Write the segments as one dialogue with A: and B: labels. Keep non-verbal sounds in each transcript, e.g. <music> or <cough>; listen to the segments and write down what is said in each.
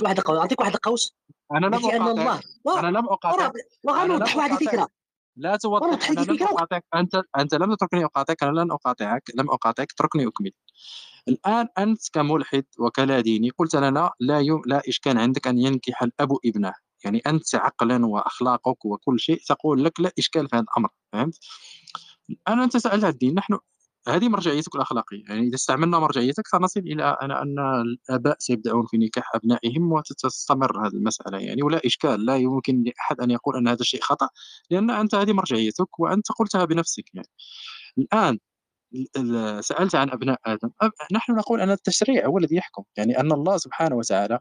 A: واحد القوس أعطيك واحد القوس
B: أنا لم
A: أن الله
B: أقاطعك. أنا لم أقاطعك.
A: وغنوضح واحد الفكرة
B: لا توضح أنا لم أقاطعك. أنت أنت لم تتركني أقاطعك. أنا لن أقاطعك. لم أقاطعك. اتركني أكمل. الآن أنت كملحد وكلا ديني قلت لنا لا يوم لا إشكال عندك أن ينكح الأب ابنه. يعني أنت عقلا وأخلاقك وكل شيء تقول لك لا إشكال في هذا الأمر. فهمت؟ أنا أنت سألت الدين. نحن هذه مرجعيتك الأخلاقية يعني إذا استعملنا مرجعيتك سنصل إلى ان الآباء سيبدعون في نكاح أبنائهم وتستمر هذه المسألة يعني ولا إشكال لا يمكن لأحد أن يقول أن هذا الشيء خطأ لأن أنت هذه مرجعيتك وأنت قلتها بنفسك يعني. الآن سألت عن أبناء آدم نحن نقول أن التشريع هو الذي يحكم يعني أن الله سبحانه وتعالى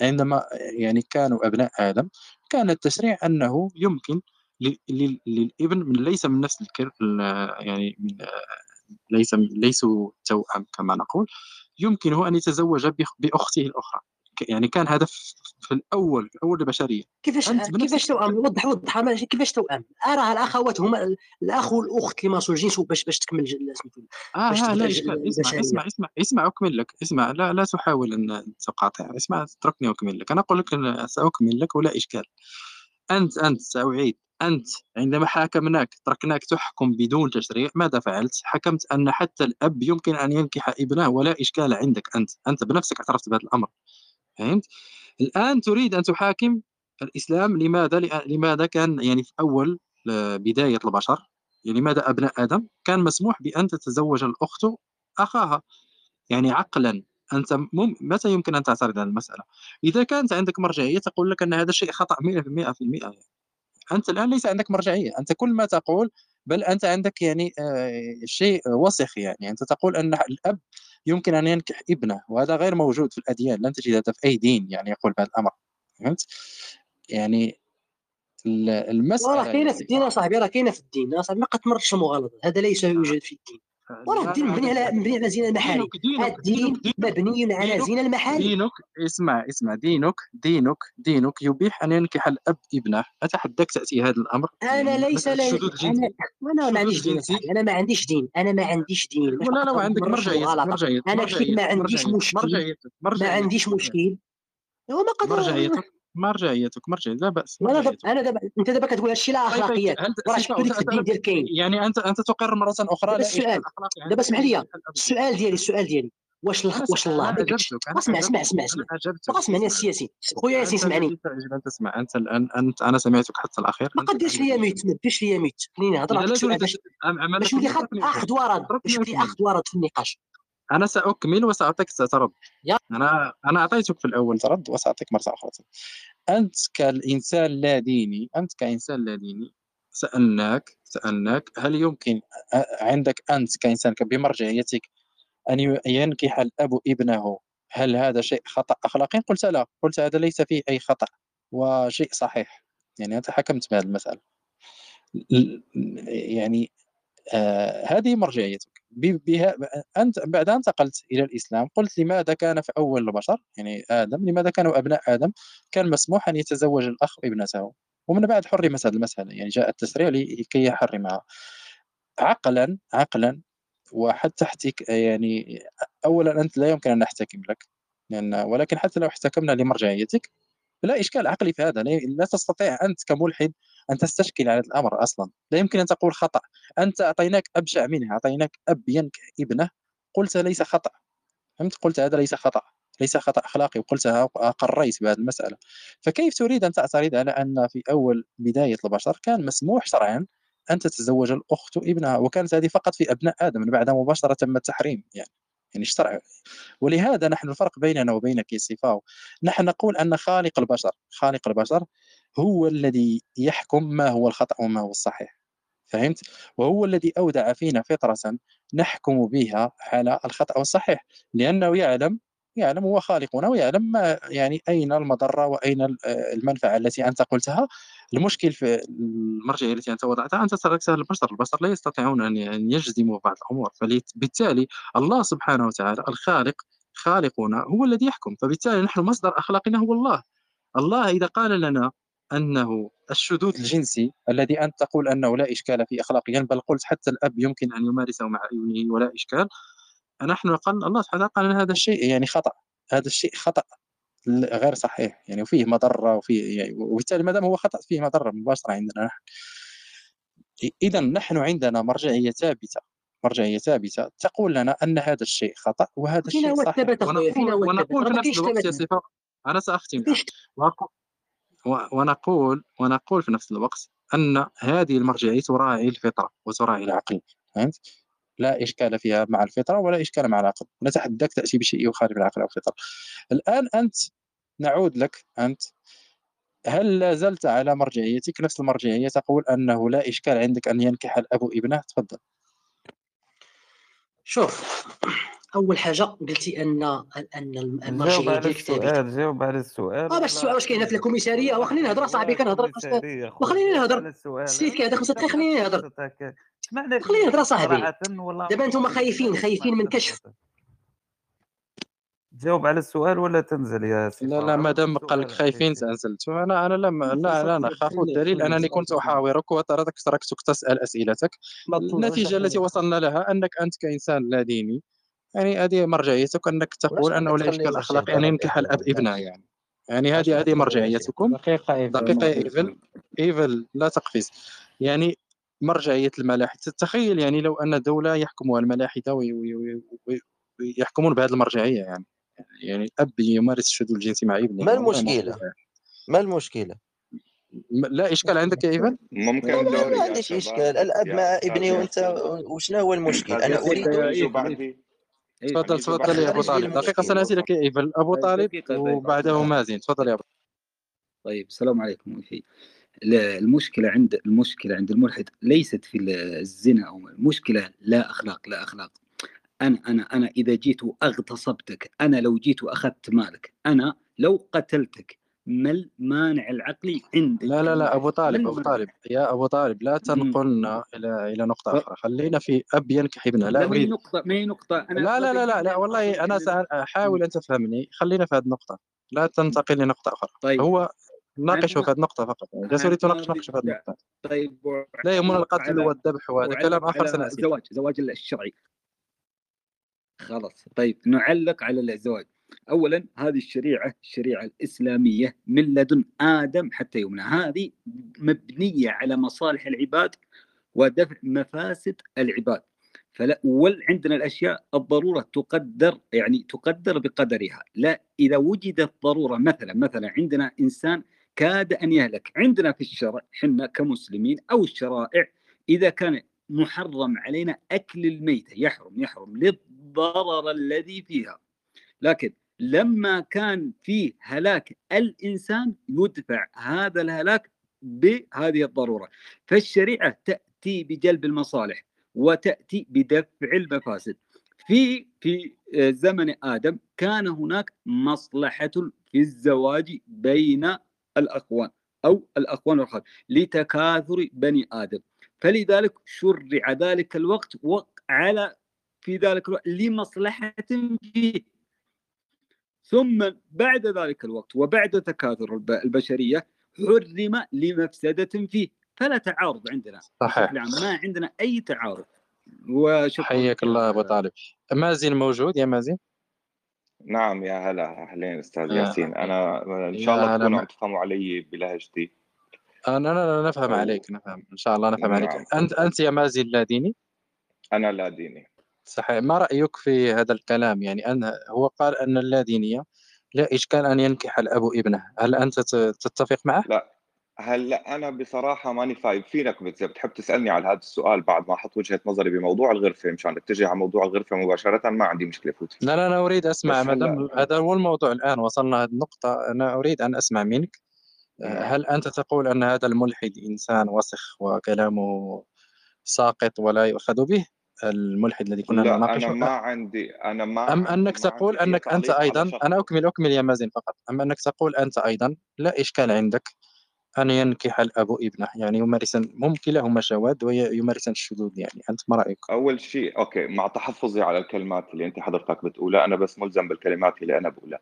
B: عندما يعني كانوا أبناء آدم كان التشريع أنه يمكن للإبن من ليس من نفس الكر يعني من ليس ليسوا توأم كما نقول. يمكنه أن يتزوج بأخته الأخرى. يعني كان هذا في الأول في أول البشرية.
A: كيفاش كيفاش توأم؟ وضح وضح كيفاش توأم؟ ارى الأخوات هما الأخ والأخت اللي ماسوا الجنس باش باش تكمل
B: سميتو آه باش لا اسمع اسمع اسمع اسمع أكمل لك اسمع لا لا تحاول أن تقاطع. اسمع اتركني أكمل لك. أنا أقول لك سأكمل لك ولا إشكال. أنت أنت سأعيد. أنت عندما حاكمناك تركناك تحكم بدون تشريع ماذا فعلت؟ حكمت أن حتى الأب يمكن أن ينكح ابنه ولا إشكال عندك أنت أنت بنفسك اعترفت بهذا الأمر فهمت؟ الآن تريد أن تحاكم الإسلام لماذا؟ لماذا كان يعني في أول بداية البشر يعني لماذا أبناء آدم كان مسموح بأن تتزوج الأخت أخاها يعني عقلا أنت مم... متى يمكن أن تعترض على المسألة؟ إذا كانت عندك مرجعية تقول لك أن هذا الشيء خطأ 100% يعني. أنت الآن ليس عندك مرجعية. أنت كل ما تقول بل أنت عندك يعني آه، شيء وسخ يعني. أنت تقول أن الأب يمكن أن ينكح ابنه وهذا غير موجود في الأديان. لن تجد هذا في أي دين يعني يقول بهذا الأمر. فهمت؟ يعني المسألة
A: راه كاينة في الدين صاحبي راه كاينة في الدين صاحبي. ما قد مغالطة. هذا ليس يوجد في الدين. والله الدين مبني على مبني على زين المحارم الدين مبني على زين المحارم
B: دينك. اسمع اسمع. دينك دينك دينك يبيح أن ينكح الأب ابنه. أتحداك تأتي هذا الأمر؟
A: أنا ليس لي أنا أنا ما عنديش دين أنا ما عنديش دين. أنا ما عنديش دين.
B: لا لا عندك مرجعية
A: مرجعية أنا ما عنديش مشكل. ما عنديش مشكل. هو ما قدر
B: مرجعيتك. مرجعيتك مرجعية لا بأس
A: أنا دابا أنا دابا أنت دابا كتقول هادشي لا اخلاقيات راه شفتو في الدين ديال كاين؟
B: يعني أنت أنت تقر مرة أخرى
A: السؤال دابا اسمح لي السؤال ديالي السؤال ديالي واش واش الله اسمع اسمع اسمع اسمع. اسمعني السياسي خويا ياسين اسمعني.
B: أنت اسمع أنت الان أنت أنا سمعتك حتى الأخير
A: ما قديرش ليا ميت ما ديرش ليا ميت. خليني نهضر باش باش ولي أخذ ورد باش ولي أخذ ورد في النقاش.
B: أنا سأكمل وسأعطيك ترد أنا أنا أعطيتك في الأول. ترد وسأعطيك مرة أخرى. أنت كانسان لا ديني أنت كإنسان لا ديني سألناك سألناك هل يمكن عندك أنت كانسان بمرجعيتك أن ينكح الأب ابنه؟ هل هذا شيء خطأ اخلاقي قلت لا. قلت هذا ليس فيه أي خطأ وشيء صحيح. يعني أنت حكمت بهذه المسألة. يعني آه هذه مرجعيتك. بها انت بعد أن انتقلت إلى الإسلام قلت لماذا كان في أول البشر؟ يعني آدم لماذا كانوا أبناء آدم؟ كان مسموح أن يتزوج الأخ ابنته ومن بعد حرمت هذه المسألة يعني جاء التشريع لكي يحرمها. عقلا عقلا وحتى احتك يعني اولا أنت لا يمكن أن نحتكم لك لأن ولكن حتى لو احتكمنا لمرجعيتك لا إشكال عقلي في هذا لا تستطيع أنت كملحد أن تستشكل على الأمر أصلا. لا يمكن أن تقول خطأ. أنت أعطيناك ابشع منها أعطيناك أب ينكح ابنه قلت ليس خطأ. فهمت؟ قلت هذا ليس خطأ. ليس خطأ أخلاقي وقلتها اقريت بهذه المسألة. فكيف تريد أن تعترض على أن في أول بداية البشر كان مسموح شرعا أن تتزوج الأخت ابنها وكانت هذه فقط في أبناء آدم بعدها مباشرة تم التحريم يعني. يعني الشرع ولهذا نحن الفرق بيننا وبينك يا سيفاو. نحن نقول أن خالق البشر خالق البشر هو الذي يحكم ما هو الخطأ وما هو الصحيح. فهمت؟ وهو الذي أودع فينا فطرة نحكم بها على الخطأ والصحيح. لأنه يعلم يعلم هو خالقنا ويعلم ما يعني أين المضرة وأين المنفعة التي أنت قلتها. المشكل في المرجعيه التي أنت وضعتها أنت تركتها للبشر البشر لا يستطيعون أن يجزموا بعض الأمور. فبالتالي الله سبحانه وتعالى الخالق خالقنا هو الذي يحكم. فبالتالي نحن مصدر أخلاقنا هو الله. الله إذا قال لنا أنه الشذوذ الجنسي الذي انت تقول أنه لا إشكال في اخلاقيا بل قلت حتى الأب يمكن أن يمارسه مع ابنه ولا إشكال. نحن قال الله سبحانه قال هذا الشيء يعني خطأ هذا الشيء خطأ غير صحيح يعني وفيه مضرة وفيه يعني وبالتالي ما دام هو خطأ فيه مضرة مباشرة عندنا نحن. إذا نحن عندنا مرجعية ثابتة مرجعية ثابتة تقول لنا أن هذا الشيء خطأ وهذا الشيء صحيح.
A: ونقول,
B: ونقول في نفس الوقت يا أنا سأختم. ونقول ونقول في نفس الوقت أن هذه المرجعية تراعي الفطرة وتراعي العقل فهمت؟ لا إشكال فيها مع الفطرة ولا إشكال مع العقل. نتحداك تأتي بشيء يخالف العقل أو الفطرة. الآن أنت نعود لك أنت هل لا زلت على مرجعيتك؟ نفس المرجعية تقول أنه لا إشكال عندك أن ينكح الأب ابنه؟ تفضل.
A: شوف أول حاجة قلتي أن أن
C: المرجعيه ديالك ثابته جاوب على السؤال.
A: آه باش السؤال واش كاين؟ في الكوميسارية؟ وخليني نهضر صاحبي كنهضر وخليني نهضر. السيد كيهضر خمسة دقائق خليني نهضر. خليني نهضر صاحبي. دابا أنتم خايفين خايفين من كشف.
C: جاوب على السؤال ولا تنزل يا
B: سيدي لا لا مادام قال لك خايفين سانزل أنا أنا لم لا لا نخاف الدليل انني كنت أحاورك وتركتك تسأل أسئلتك. النتيجة التي وصلنا لها أنك أنت كإنسان لا ديني يعني هذه مرجعيتك أنك تقول انه لا اشكال اخلاقي ان ينكح الاب ابنه يعني. يعني هذه هذه مرجعيتكم.
D: دقيقة ايفل
B: دقيقة ايفل ايفل لا تقفز. يعني مرجعية الملاحدة. تتخيل يعني لو أن دولة يحكمها الملاحدة ويحكمون بهذه المرجعية يعني. يعني الأب يمارس الشذوذ الجنسي مع ابنه.
D: ما المشكلة؟ ما المشكلة؟
B: لا إشكال عندك يا ايفن؟
E: ممكن
D: ما عنديش إشكال. الأب مع ابنه وأنت وشنو هو المشكل؟ أنا أريد
B: تفضل تفضل يا أبو طالب. دقيقة سناتي لك يا ايفن أبو طالب وبعده مازن. تفضل يا أبو.
F: طيب السلام عليكم أخي المشكلة عند المشكلة عند الملحد ليست في الزنا أو المشكلة لا أخلاق لا أخلاق. أنا أنا أنا إذا جيت وأغتصبتك أنا لو جيت وأخذت مالك أنا لو قتلتك ما المانع العقلي عندك.
B: لا لا لا أبو طالب أبو طالب يا أبو طالب لا تنقلنا إلى إلى نقطة أخرى. خلينا في أب ينكح ابنه
F: لا أريد. نقطة ما هي نقطة.
B: أنا لا لا لا لا, لا والله أنا سأحاول أن تفهمني. خلينا في هذه النقطة. لا تنتقل لنقطة أخرى. طيب. هو ناقشه في هذه النقطة فقط. جالس اريد تناقش ناقش في هذه النقطة.
F: طيب
B: لا يهمنا القتل والذبح وهذا. كلام آخر سنأتي
F: الزواج زواج الشرعي. خلاص طيب نعلق على الزواج. اولا هذه الشريعة الشريعة الإسلامية من لدن آدم حتى يومنا. هذه مبنية على مصالح العباد ودفع مفاسد العباد. فلا وعندنا الأشياء الضرورة تقدر يعني تقدر بقدرها. لا إذا وجدت ضرورة مثلا مثلا عندنا إنسان كاد أن يهلك. عندنا في الشرع حنا كمسلمين أو الشرائع إذا كان محرم علينا أكل الميتة يحرم يحرم للضرر الذي فيها. لكن لما كان فيه هلاك الإنسان يدفع هذا الهلاك بهذه الضرورة. فالشريعة تأتي بجلب المصالح وتأتي بدفع المفاسد. في في زمن آدم كان هناك مصلحة في الزواج بين الأخوان أو الأخوان والأخوات لتكاثر بني آدم. فلذلك شرع ذلك الوقت على في ذلك الوقت لمصلحة فيه. ثم بعد ذلك الوقت وبعد تكاثر البشرية حرم لمفسدة فيه. فلا تعارض عندنا.
B: صحيح.
F: ما عندنا أي تعارض.
B: وشكرا. حياك الله أبو طالب. مازن موجود؟ يا مازن.
E: نعم يا هلا أهلين أستاذ ياسين. أنا إن شاء الله تكونوا عم تفهموا علي بلهجتي
B: أنا لا نفهم عليك نفهم. إن شاء الله نفهم نعم. عليك انت أنت يا مازن لا ديني؟
E: أنا لا ديني.
B: صحيح. ما رأيك في هذا الكلام؟ يعني أن هو قال أن اللادينيه لا إشكال أن ينكح الأب ابنه. هل أنت تتفق معه؟
E: لا. هلا أنا بصراحة ماني فايب فينك بتحب تسألني على هذا السؤال بعد ما أحط وجهة نظري بموضوع الغرفة مشان أتجه على موضوع الغرفة مباشرة ما عندي مشكلة فوت
B: لا لا أنا أريد أسمع. ما دام هذا هو الموضوع الآن وصلنا هذه النقطة أنا أريد أن أسمع منك. نعم. هل أنت تقول أن هذا الملحد إنسان وسخ وكلامه ساقط ولا يؤخذ به؟ الملحد الذي كنا
E: لا نناقشه أنا ما عندي أنا ما
B: أم أنك تقول أنك أنت أيضا أنا أكمل أكمل يا مازن فقط. أم أنك تقول أنت أيضا لا إشكال عندك أن ينكح الأب ابنه. يعني يمارسن هم كلاهما شواذ ويمارسن الشذوذ يعني. أنت ما رأيك؟
E: أول شيء أوكي مع تحفظي على الكلمات اللي أنت حضرتك بتقولها أنا بس ملزم بالكلمات اللي أنا بقولها.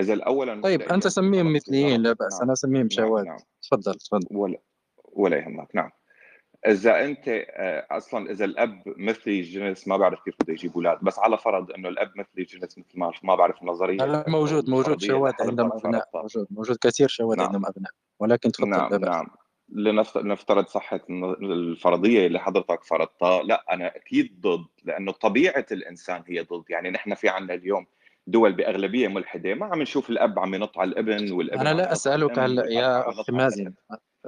E: إذا الأول
B: طيب أنت سميهم مثليين لا بأس نعم. أنا اسميهم نعم، شواذ نعم. تفضل تفضل.
E: ولا ولا يهمك نعم. إذا أنت آه، أصلا إذا الأب مثلي جنس ما بعرف كيف بده يجيب أولاد بس على فرض إنه الأب مثلي جنس مثل ما ما بعرف النظريه
B: لا موجود موجود شواذ عندهم أبناء موجود موجود كثير شواذ نعم. عندهم أبناء ولكن تفضل
E: نعم نعم. لنفترض صحة الفرضية اللي حضرتك فرضتها لا أنا أكيد ضد لأنه طبيعة الإنسان هي ضد. يعني نحن في عنا اليوم دول بأغلبية ملحدة ما عم نشوف الأب عم ينط على الإبن والإبن
B: أنا لا أسألك هلأ يا أخي مازن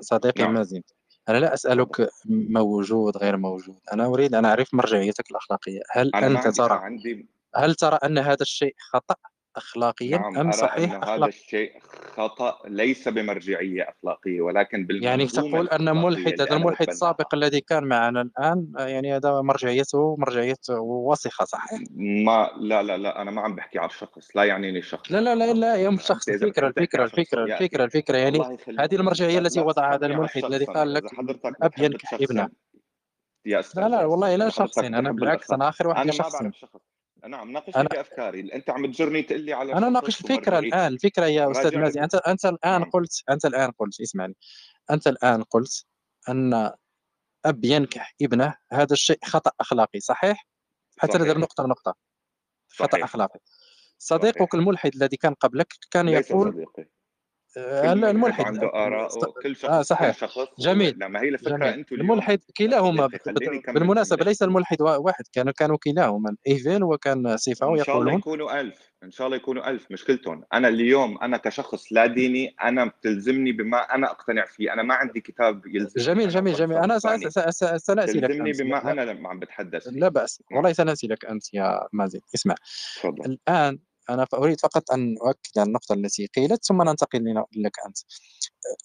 B: صديقي نعم. مازن أنا لا أسألك موجود غير موجود. أنا أريد أن أعرف مرجعيتك الأخلاقية. هل أنت ترى عندي... هل ترى أن هذا الشيء خطأ؟ اخلاقيا
E: نعم
B: أم صحيح
E: أن هذا الشيء خطأ ليس بمرجعية أخلاقية ولكن
B: يعني تقول أن ملحد هذا الملحد السابق الذي كان معنا الآن يعني هذا مرجعيته مرجعيه وسخه صحيح؟
E: ما لا لا لا أنا ما عم بحكي على الشخص لا يعنيني الشخص.
B: لا لا لا لا يا الشخص الفكرة الفكرة الفكرة الفكرة الفكرة يعني هذه المرجعية التي وضعها هذا الملحد الذي قال لك ابنه يا أستاذ لا لا والله لا شخصين أنا بالعكس أنا آخر واحد
E: نعم ناقشني أنا... بافكاري أنت عم تجرني تقول لي على
B: أنا ناقش الفكرة الآن الفكرة يا أستاذ مازي انت أنت الآن نعم. قلت أنت الآن قلت اسمعني أنت الآن قلت أن أب ينكح ابنه هذا الشيء خطأ أخلاقي صحيح؟ حتى نضرب نقطة نقطة خطأ صحيح. أخلاقي صديقك صحيح. الملحد الذي كان قبلك كان يقول صديقي. الملحد عنده آراء كل شخص آه صحيح. كل شخص جميل. لما هي الفكرة أنتم الملحد كلاهما بالمناسبة ليس الملحد واحد. كانوا كانوا كلاهما ايفيل وكان سيفاو
E: يقولون إن شاء الله يكونوا ألف. إن شاء الله يكونوا ألف. مشكلتهم أنا اليوم أنا كشخص لا ديني أنا بتلزمني بما أنا أقتنع فيه. أنا ما عندي كتاب
B: يلزم جميل جميل جميل. أنا سنأتي لك
E: تلزمني بما أنا عم بتحدث
B: لا بأس. والله سناتي لك انت يا مازن. اسمع. الآن أنا أريد فقط أن أؤكد على النقطة التي قيلت ثم ننتقل لك أنت.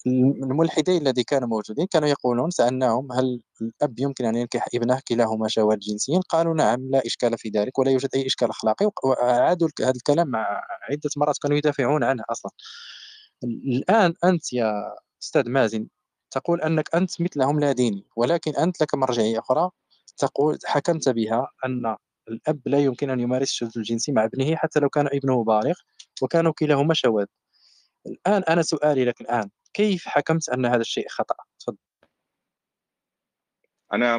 B: الملحدين الذين كانوا موجودين كانوا يقولون سألناهم هل الأب يمكن أن ينكح ابنه كلاهما شواذ جنسيين؟ قالوا نعم لا إشكال في ذلك ولا يوجد أي إشكال أخلاقي وأعادوا هذا الكلام عدة مرات كانوا يدافعون عنه أصلا. الآن أنت يا أستاذ مازن تقول أنك أنت مثلهم لا ديني ولكن أنت لك مرجعية أخرى تقول حكمت بها أن الأب لا يمكن أن يمارس الشذوذ الجنسي مع ابنه حتى لو كان ابنه بالغ وكانوا كلاهما شواذ الآن أنا سؤالي لك الآن كيف حكمت أن هذا الشيء خطأ؟ تفضل.
E: أنا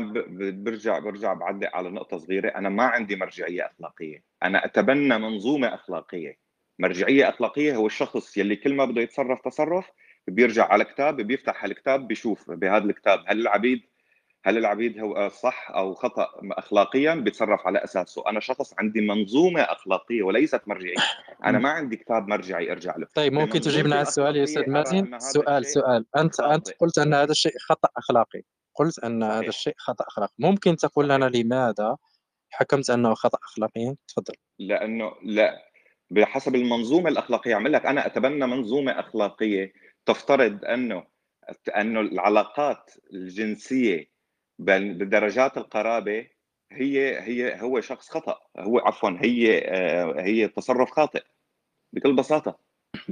E: برجع برجع بعلق على نقطة صغيرة. أنا ما عندي مرجعية أخلاقية. أنا أتبنى منظومة أخلاقية. مرجعية أخلاقية هو الشخص يلي كل ما بده يتصرف تصرف بيرجع على كتاب بيفتح الكتاب بيشوف بهذا الكتاب هل العبيد هل العبيد هو صح أو خطأ اخلاقيا؟ بيتصرف على أساسه. أنا شخص عندي منظومة أخلاقية وليست مرجعية. أنا ما عندي كتاب مرجعي أرجع له.
B: طيب ممكن تجيبنا على السؤال يا أستاذ مازن؟ سؤال سؤال. أنت أنت قلت أن هذا الشيء خطأ أخلاقي. قلت أن صحيح. هذا الشيء خطأ أخلاقي. ممكن تقول لنا لماذا حكمت أنه خطأ اخلاقيا؟ تفضل.
E: لأنه لا. بحسب المنظومة الأخلاقية عم لك. أنا أتبنى منظومة أخلاقية تفترض أنه أنه العلاقات الجنسية بدرجات القرابة هي هي هو شخص خطأ. هو عفوا هي آه، هي تصرف خاطئ بكل بساطة.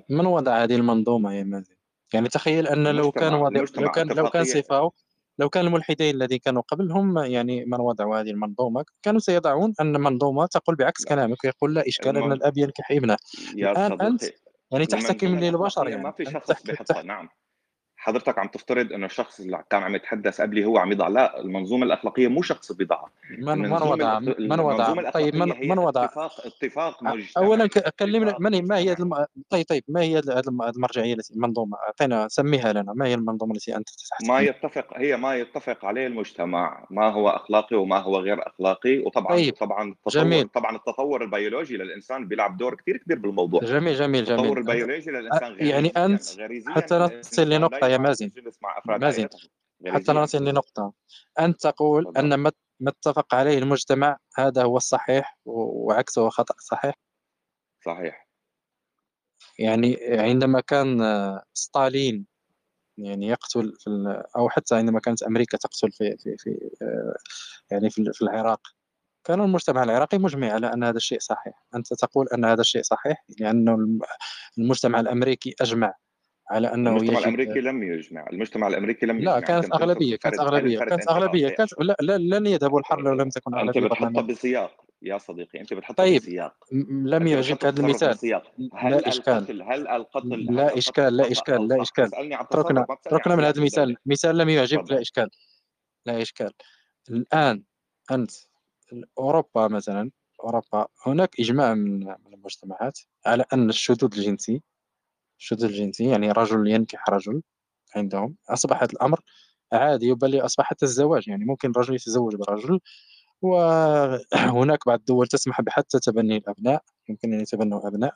B: من وضع هذه المنظومة يا مازن؟ يعني تخيل أن لو كان وضع لو كان لو كان صفاو لو كان الملحدين الذين كانوا قبلهم يعني من وضعوا هذه المنظومة كانوا سيضعون أن منظومة تقول بعكس لا. كلامك يقول لا إشكال أن الأب ينكح ابنه. الآن أنت يعني تحتكم للبشر يعني
E: ما في شخص بيحطها نعم. حضرتك عم تفترض إنه الشخص اللي كان عم يتحدث قبلي هو عم يضع لا المنظومة الأخلاقية مو شخص بيضعها.
B: من من وضع من وضع طيب من من وضع
E: اتفاق اتفاق
B: مجتمع اولا كلمنا من ما هي طيب طيب ما هي المرجعية التي المنظومة؟ اعطينا سميها لنا. ما هي المنظومة التي أنت
E: تحت ما يتفق هي ما يتفق عليه المجتمع. ما هو أخلاقي وما هو غير أخلاقي. وطبعا طيب. طبعا التطور جميل. طبعا التطور البيولوجي للإنسان بيلعب دور كثير كبير بالموضوع.
B: جميل جميل جميل.
E: التطور البيولوجي للإنسان
B: غير يعني أنت حتى نصل لنقطة يا مازن. مازن حتى نصل لنقطة أنت تقول أن ما اتفق عليه المجتمع هذا هو الصحيح وعكسه خطأ صحيح؟
E: صحيح.
B: يعني عندما كان ستالين يعني يقتل في أو حتى عندما كانت أمريكا تقتل في في في يعني في, في العراق كان المجتمع العراقي مجمع على أن هذا الشيء صحيح. أنت تقول أن هذا الشيء صحيح؟ لأن المجتمع الأمريكي أجمع. على أنه
E: المجتمع الأمريكي لم يجمع المجتمع الأمريكي لم
B: لا يجمع كانت أغلبية كانت أغلبية كانت أغلبية كانت لا, لا لن يذهبوا الحرب لو لم تكن
E: أغلبية انت بتحطها بسياق يا صديقي أنت بتحطها طيب. بسياق.
B: لم يعجبك هذا المثال؟
E: هل لا إشكال.
B: هل القتل لا إشكال لا إشكال لا إشكال. اتركنا اتركنا من هذا المثال. مثال لم يعجبك لا إشكال لا إشكال. الآن أنت أوروبا مثلا أوروبا هناك إجماع من المجتمعات على أن الشذوذ الجنسي الشذوذ الجنسي يعني رجل ينكح رجل عندهم أصبحت الأمر عادي بل اصبح حتى الزواج يعني ممكن رجل يتزوج برجل وهناك <clears throat> بعض الدول تسمح بحتى تبني الأبناء يمكن أن يتبنوا أبناء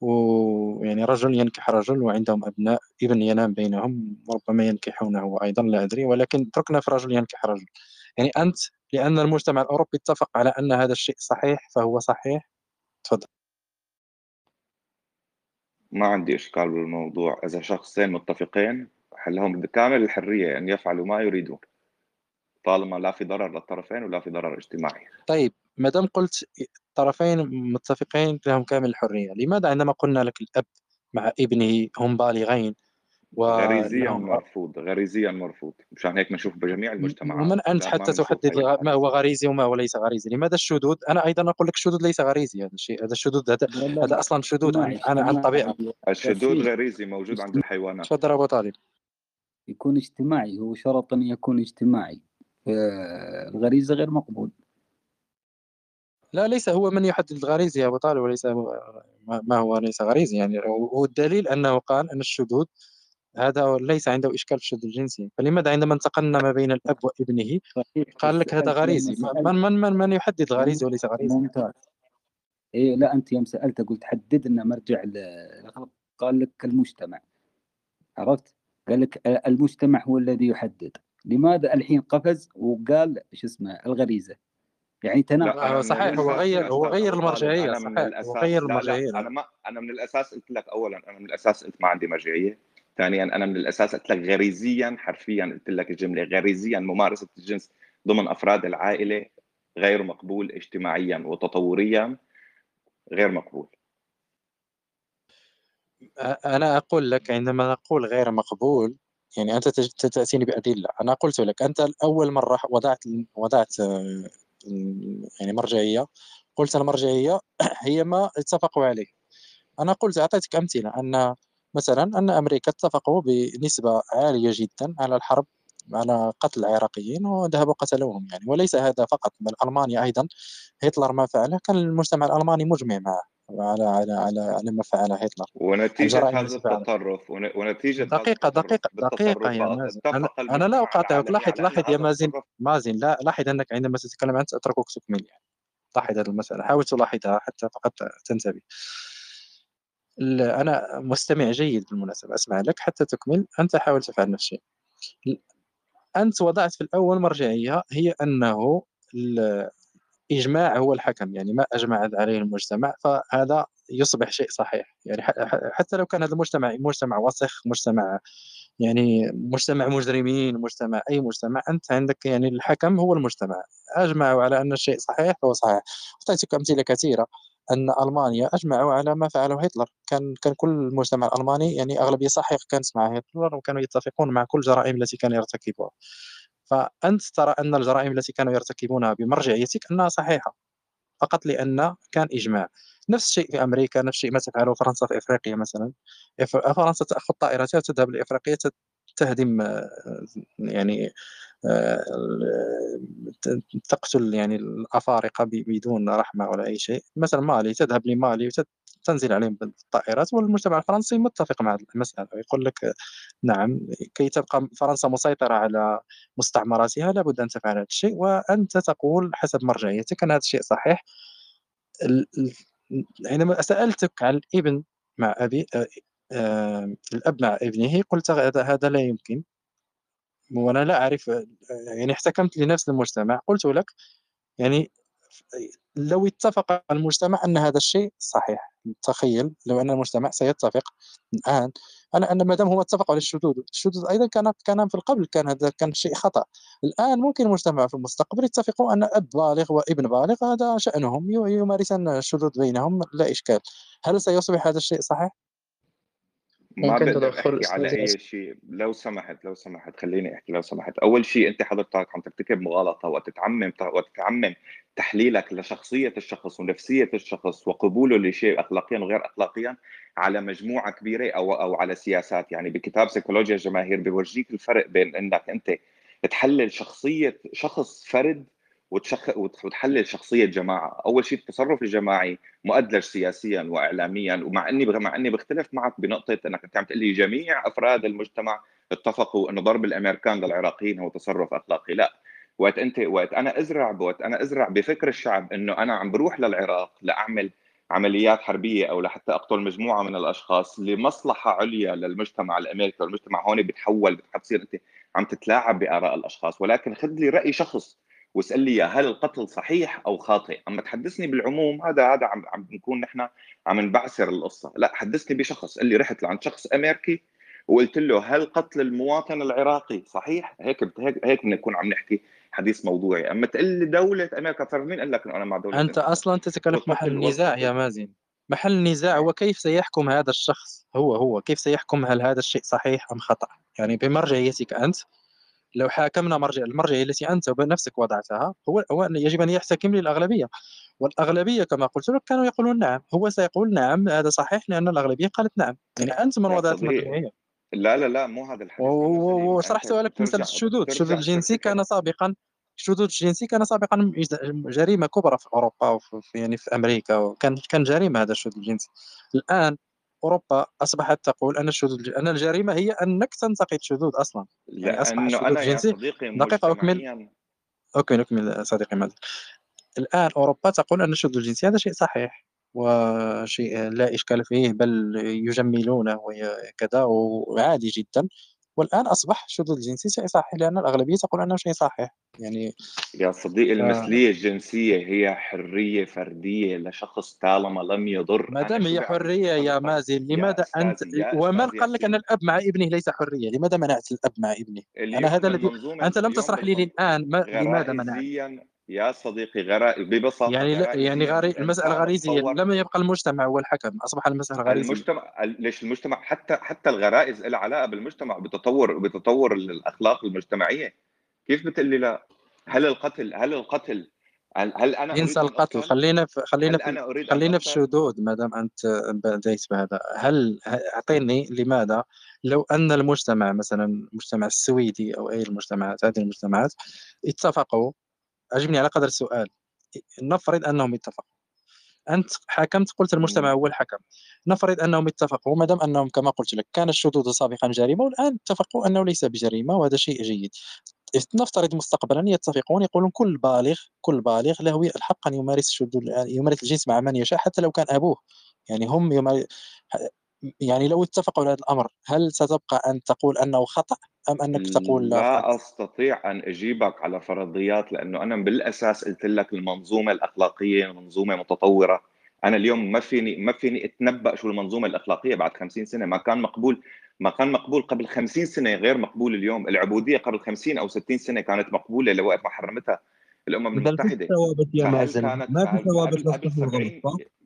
B: ويعني رجل ينكح رجل وعندهم أبناء ابن ينام بينهم ربما ينكحونه أيضا لا أدري ولكن تركنا في رجل ينكح رجل. يعني أنت لأن المجتمع الأوروبي اتفق على أن هذا الشيء صحيح فهو صحيح؟ تفضل.
E: ما عندي إشكال بالموضوع. إذا شخصين متفقين لهم بكامل الحرية أن يفعلوا ما يريدون طالما لا في ضرر للطرفين ولا في ضرر اجتماعي.
B: طيب ما دام قلت الطرفين متفقين لهم كامل الحرية لماذا عندما قلنا لك الأب مع ابنه هم بالغين
E: و... غريزيا مرفوض غريزيا مرفوض. مشان هيك بنشوف بجميع المجتمعات.
B: ومن أنت حتى تحدد ما هو غريزي وما هو ليس غريزي. لماذا الشذوذ؟ أنا أيضا أقول لك الشذوذ ليس غريزي هذا الشيء هذا الشذوذ هذا هذا أصلا شذوذ عن عن, عن الطبيعه
E: الشذوذ غريزي موجود عند الحيوانات.
B: تفضل أبو طالب.
F: يكون اجتماعي هو شرط ان يكون اجتماعي. الغريزة غير مقبول.
B: لا ليس هو من يحدد الغريزه يا أبو طالب وليس ما هو ليس غريزي. يعني والدليل أنه قال أن الشذوذ هذا ليس عنده إشكال في الشذوذ الجنسي فلماذا عندما انتقلنا ما بين الأب وابنه قال لك هذا غريزي من من من, من يحدد غريزي وليس غريزي
F: ممتاز. إيه لا أنت يوم سألت قلت حدد لنا مرجع قال لك المجتمع. عرفت؟ قال لك المجتمع هو الذي يحدد. لماذا الحين قفز وقال شو اسمه الغريزة؟ يعني
B: تناقض. صحيح هو غير هو غير المرجعية صحيح هو غير المرجعية.
E: أنا ما أنا من الأساس قلت لك اولا أنا من الأساس قلت ما عندي مرجعية. ثانيا أنا من الأساس قلت لك غريزيا حرفيا قلت لك الجملة غريزيا ممارسة الجنس ضمن أفراد العائلة غير مقبول اجتماعيا وتطوريا غير مقبول.
B: أنا أقول لك عندما نقول غير مقبول يعني أنت تأتيني بأدلة. أنا قلت لك أنت أول مرة وضعت وضعت يعني مرجعية قلت المرجعية <clears throat> هي ما اتفقوا عليه. أنا قلت أعطيتك أمثلة أن مثلا أن أمريكا اتفقوا بنسبة عالية جدا على الحرب على قتل العراقيين وذهبوا قتلوهم يعني. وليس هذا فقط بل ألمانيا أيضا. هتلر ما فعله؟ كان المجتمع الألماني مجمع معه على على على على ما فعله هتلر.
E: ونتيجة هذا التطرف ونتيجة
B: دقيقة دقيقة دقيقة يا مازن. أنا, أنا لا أقاطعك. لاحظ لاحظ يا مازن. مازن لا لاحظ أنك عندما تتكلم أنت أتركك تكمل يعني لاحظ هذه المسألة. حاول تلاحظها حتى فقط تنتبه. أنا مستمع جيد بالمناسبة أسمع لك حتى تكمل أنت حاول تفعل نفس الشيء أنت وضعت في الأول مرجعية هي أنه الاجماع هو الحكم يعني ما اجمع عليه المجتمع فهذا يصبح شيء صحيح. يعني حتى لو كان هذا المجتمع مجتمع وسخ مجتمع يعني مجتمع مجرمين مجتمع أي مجتمع أنت عندك يعني الحكم هو المجتمع. أجمعوا على أن الشيء صحيح فهو صحيح. أعطيتك أمثلة كثيرة. أن ألمانيا أجمعوا على ما فعله هتلر. كان كان كل المجتمع الألماني يعني أغلبية صحيح كانت مع هتلر وكانوا يتفقون مع كل الجرائم التي كان يرتكبها فأنت ترى أن الجرائم التي كانوا يرتكبونها بمرجعيتك أنها صحيحة فقط لأن كان إجماع. نفس الشيء في أمريكا نفس الشيء ما تفعله فرنسا في إفريقيا مثلا. فرنسا تأخذ طائرتها وتذهب لإفريقيا تهدم يعني آه، تقتل يعني الأفارقة بدون رحمة ولا أي شيء. مثلا مالي تذهب لمالي تنزل عليهم بالطائرات والمجتمع الفرنسي متفق مع المسألة. يقول لك نعم كي تبقى فرنسا مسيطرة على مستعمراتها لابد أن تفعل هذا الشيء وأنت تقول حسب مرجعيتك أن هذا الشيء صحيح. عندما سألتك عن الإبن مع أبي آه، آه، الأب مع ابنه قلت هذا لا يمكن. وأنا لا أعرف يعني احتكمت لنفس المجتمع. قلت لك يعني لو اتفق المجتمع أن هذا الشيء صحيح. تخيل لو أن المجتمع سيتفق الآن أنا أن ما دام هم اتفقوا على الشذوذ الشذوذ أيضا كان كان في القبل كان هذا كان شيء خطأ. الآن ممكن المجتمع في المستقبل يتفقوا أن أب بالغ وابن بالغ هذا شأنهم يمارسون الشذوذ بينهم لا إشكال. هل سيصبح هذا الشيء صحيح؟
E: ما بقدر احكي على أي شيء؟ لو سمحت لو سمحت خليني أحكي لو سمحت. أول شيء أنت حضرتك عم ترتكب مغالطه وتتعمم وتتعمم تحليلك لشخصية الشخص ونفسية الشخص وقبوله لشيء اخلاقيا وغير اخلاقيا على مجموعة كبيرة أو أو على سياسات. يعني بكتاب سيكولوجيا الجماهير بيورجيك الفرق بين إنك أنت تحلل شخصية شخص فرد وتشخ... وتحلل شخصية جماعة، أول شيء التصرف الجماعي مؤدلج سياسيا واعلاميا ومع إني مع إني بختلف معك بنقطة إنك أنت عم تقول لي جميع أفراد المجتمع اتفقوا إنه ضرب الأمريكان للعراقيين هو تصرف أخلاقي، لا. وقت أنت وقت أنا أزرع وقت أنا أزرع بفكر الشعب إنه أنا عم بروح للعراق لأعمل عمليات حربية أو لحتى أقتل مجموعة من الأشخاص لمصلحة عليا للمجتمع الأمريكي. والمجتمع هون بتحول بتصير أنت عم تتلاعب بآراء الأشخاص. ولكن خذ لي رأي شخص واسأل لي هل القتل صحيح أو خاطئ؟ أما تحدثني بالعموم هذا هذا عم عم نكون نحن عم نبعثر القصة. لا حدثني بشخص قال لي رحت لعند شخص أمريكي وقلت له هل قتل المواطن العراقي صحيح؟ هيك هيك هيك بنكون عم نحكي حديث موضوعي. أما تقول لي دولة أمريكا صار مين قال لك إنه أنا مع دولة
B: أنت أمريكا. أصلا تتكلم محل النزاع يا مازن. محل النزاع هو كيف سيحكم هذا الشخص؟ هو هو كيف سيحكم هل هذا الشيء صحيح أم خطأ؟ يعني بمرجعيتك أنت لو حاكمنا مرجع المرجعيه التي أنت بنفسك وضعتها هو هو يجب أن يحتكم للأغلبية. والأغلبية كما قلت لك كانوا يقولون نعم هو سيقول نعم هذا صحيح لأن الأغلبية قالت نعم. يعني أنت من وضعت المرجعية.
E: لا لا لا مو هذا الحديث.
B: وشرحت لك مثل الشذوذ. الشذوذ الجنسي كان سابقا الشذوذ الجنسي كان سابقا جريمة كبرى في أوروبا وفي يعني في أمريكا وكان كان جريمة هذا الشذوذ الجنسي. الآن أوروبا أصبحت تقول أن الشذوذ أن الجريمة هي انك تنتقد شذوذ أصلا.
E: يعني أصبح الشذوذ الجنسي
B: دقيقه اكمل أوكي نكمل صديقي مازن الآن أوروبا تقول أن الشذوذ الجنسي هذا شيء صحيح وشيء لا إشكال فيه بل يجملونه وكذا وعادي جدا. والآن أصبح الشذوذ الجنسي شيء صحيح لأن الأغلبية تقول أنه شيء صحيح. يعني
E: يا صديقي المثلية الجنسية هي حرية فردية لشخص طالما لم يضر.
B: ما دام هي حرية يا مازن لماذا أنت ومن قال لك أن الأب مع ابنه ليس حرية؟ لماذا منعت الأب مع ابنه؟ أنا هذا الذي أنت لم تشرح لي الان ما... لماذا منعت؟
E: يا صديقي غرائز ببساطة
B: يعني لا يعني غري... المسألة غريزيه لم يبقى المجتمع هو الحكم أصبح المسألة غريزية.
E: المجتمع ليش المجتمع حتى حتى الغرائز لها علاقة بالمجتمع بتطور بتطور الأخلاق المجتمعية. كيف بتقول لي لا؟ هل القتل هل القتل هل, هل أنا
B: انسى القتل. خلينا في خلينا في خلينا في الشذوذ ما دام أنت بديت بهذا. هل أعطيني لماذا؟ لو أن المجتمع مثلا المجتمع السويدي أو أي المجتمعات هذه المجتمعات اتفقوا أجبني على قدر السؤال. نفرض أنهم اتفقوا. أنت حكمت قلت المجتمع هو الحكم. نفرض أنهم اتفقوا ما دام أنهم كما قلت لك كان الشذوذ سابقا جريمة والآن اتفقوا أنه ليس بجريمة وهذا شيء جيد. نفترض مستقبلا يتفقون يقولون كل بالغ كل بالغ له الحق أن يمارس الشذوذ يمارس الجنس مع من يشاء حتى لو كان أبوه. يعني هم يمارس يعني لو اتفقوا على هذا الأمر هل ستبقى أن تقول أنه خطأ؟ أم أنك تقول
E: لا, لا أستطيع أن أجيبك على فرضيات لأنه أنا بالأساس قلت لك المنظومة الأخلاقية منظومة متطورة. أنا اليوم ما فيني ما فيني أتنبأ شو المنظومة الأخلاقية بعد 50 سنة. ما كان مقبول ما كان مقبول قبل 50 سنة غير مقبول اليوم. العبودية قبل 50 أو 60 سنة كانت مقبولة لوقت ما حرمتها الأمم المتحدة.
G: ثوابت يا مازن. ما في ثوابت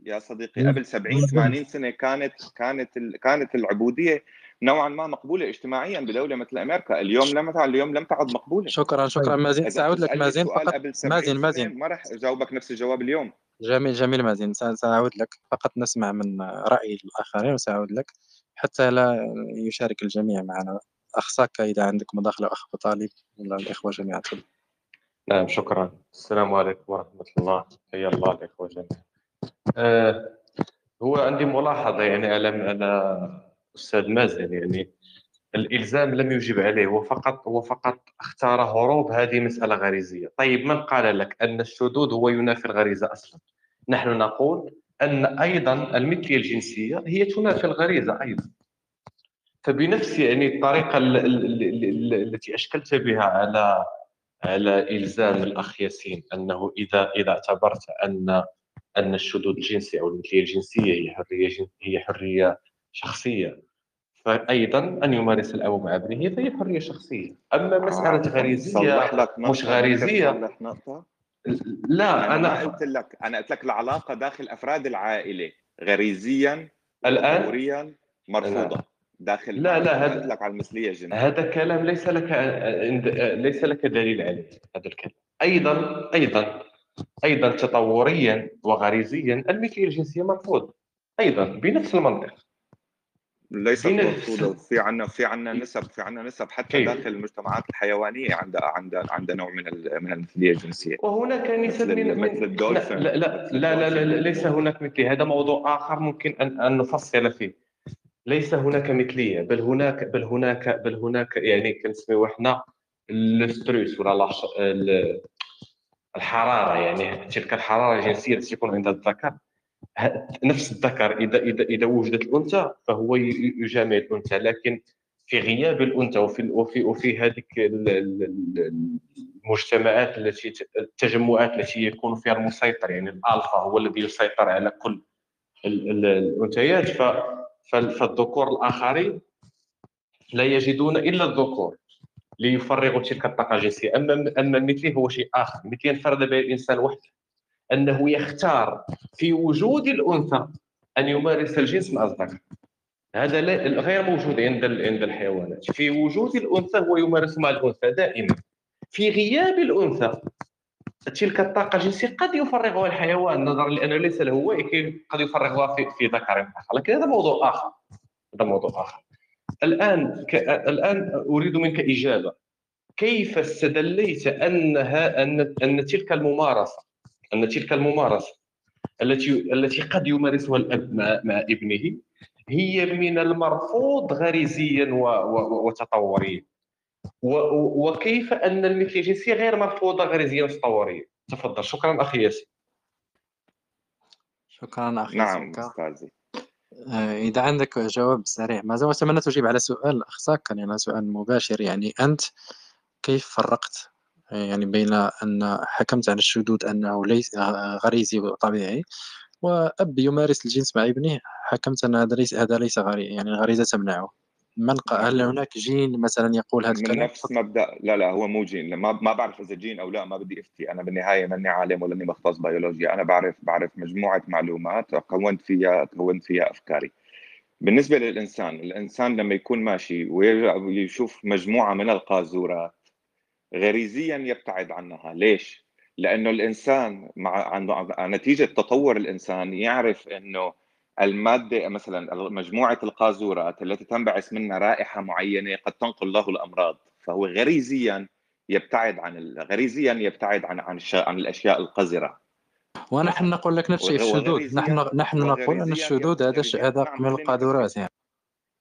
E: يا صديقي قبل 70 80 سنة كانت كانت كانت العبودية نوعا ما مقبولة اجتماعيا بدولة مثل أمريكا. اليوم لم اليوم لم تعد مقبولة.
B: شكرا شكرا. طيب. مازن سأعود لك مازن. فقط مازن مازن.
E: ما راح أجاوبك نفس الجواب اليوم.
B: جميل جميل مازن. سأعود لك. فقط نسمع من رأي الآخرين وسأعود لك. حتى لا يشارك الجميع معنا. اخ ساكا إذا عندك مداخله أخ طالب ولا الإخوة جميعا. تفضل
H: نعم شكرا. السلام عليكم ورحمة الله. حيا الله الإخوة جميعا. آه هو عندي ملاحظة. يعني على على أستاذ مازن يعني الإلزام لم يجب عليه هو فقط هو فقط اختار هروب هذه مسألة غريزية. طيب من قال لك أن الشذوذ هو ينافي الغريزة أصلا؟ نحن نقول أن أيضا المثلية الجنسية هي تنافي الغريزة أيضا. فبنفس يعني الطريقة التي أشكلت بها على على إلزام الأخ ياسين أنه إذا إذا اعتبرت أن أن الشذوذ الجنسي أو المثلية الجنسية هي حرية هي حرية شخصية. فايضا أن يمارس الاب مع ابنه فهي حرية شخصية. أما مسألة غريزية مش غريزية. لا
E: أنا قلت لك أنا قلت لك العلاقة داخل أفراد العائلة غريزيا الآن؟ مرفوضة. داخل
H: لا لا هذا
E: لك على المثلية الجنسيه
H: هذا كلام ليس لك ليس لك دليل عليه هذا الكلام. أيضا أيضا أيضا تطوريا وغريزيا المثلية الجنسية مرفوضة. أيضا بنفس المنطق.
E: ليست مرفوضه في عندنا في عندنا نسب في عندنا نسب حتى كيف. داخل المجتمعات الحيوانية عندها عندها عندها نوع من من المثليه الجنسيه
H: وهناك نسب من مثل الدولفين. لا لا لا, لا, لا, لا ليس هناك مثليه هذا موضوع آخر ممكن أن أن نفصل فيه. ليس هناك مثلية بل هناك بل هناك بل هناك يعني كنسميو إحنا الستريس ولا الحرارة يعني تلك الحرارة الجنسية التي تكون عند الذكر نفس الذكر إذا إذا إذا وجدت الأنثى فهو يجامع الأنثى لكن في غياب الأنثى وفي وفي وفي هذيك المجتمعات التي التجمعات التي يكون فيها المسيطر يعني الألفا هو الذي يسيطر على كل الأنثيات فالذكور الآخرين لا يجدون إلا الذكور ليفرغوا تلك الطاقة الجنسية. أما أما مثلي هو شيء آخر. مثلي انفرد به الإنسان وحده. أنه يختار في وجود الأنثى أن يمارس الجنس مع الذكر. هذا غير موجود عند عند الحيوانات. في وجود الأنثى هو يمارس مع الأنثى دائما. في غياب الأنثى تلك الطاقة الجنسية قد يفرغها الحيوان نظرا لأنه ليس له ولكن قد يفرغها في في ذكر آخر. لكن هذا موضوع آخر. هذا موضوع آخر. الآن ك... الآن أريد منك إجابة. كيف استدليت أنها أن أن تلك الممارسة أن تلك الممارسة التي التي قد يمارسها الأب مع, مع ابنه هي من المرفوض غريزيا وتطوريا. وكيف أن المثليه الجنسيه غير مرفوضة غريزيا وتطوريا تفضل. شكرا أخي ياسين
B: شكرا أخي
E: نعم أستاذي.
B: آه، إذا عندك جواب سريع ما أتمنى تجيب على سؤال الأخ ساكن يعني سؤال مباشر يعني أنت كيف فرقت؟ يعني بين أن حكمت على الشذوذ أنه ليس غريزي وطبيعي وأب يمارس الجنس مع ابنه حكمت أن هذا ليس هذا ليس غريزي يعني الغريزة تمنعه. من هل هناك جين مثلا يقول هذا الكلام؟
E: من نفس مبدأ لا لا هو مو جين. ما ما بعرف إذا جين أو لا ما بدي أفتي. أنا بالنهاية ماني عالم ولا اني مختص بيولوجيا. أنا بعرف بعرف مجموعة معلومات كونت فيها كونت فيها أفكاري. بالنسبة للإنسان الإنسان لما يكون ماشي ويشوف مجموعة من القاذورات غريزيا يبتعد عنها. ليش؟ لأنه الإنسان مع نتيجة تطور الإنسان يعرف إنه المادة مثلا مجموعة القاذورات التي تنبعث منها رائحة معينة قد تنقل له الأمراض. فهو غريزيا يبتعد عن غريزيا يبتعد عن عن, عن الأشياء القذرة.
B: ونحن نقول لك نفس الشيء الشذوذ. نحن نحن نقول أن الشذوذ هذا هذا من القاذورات يعني.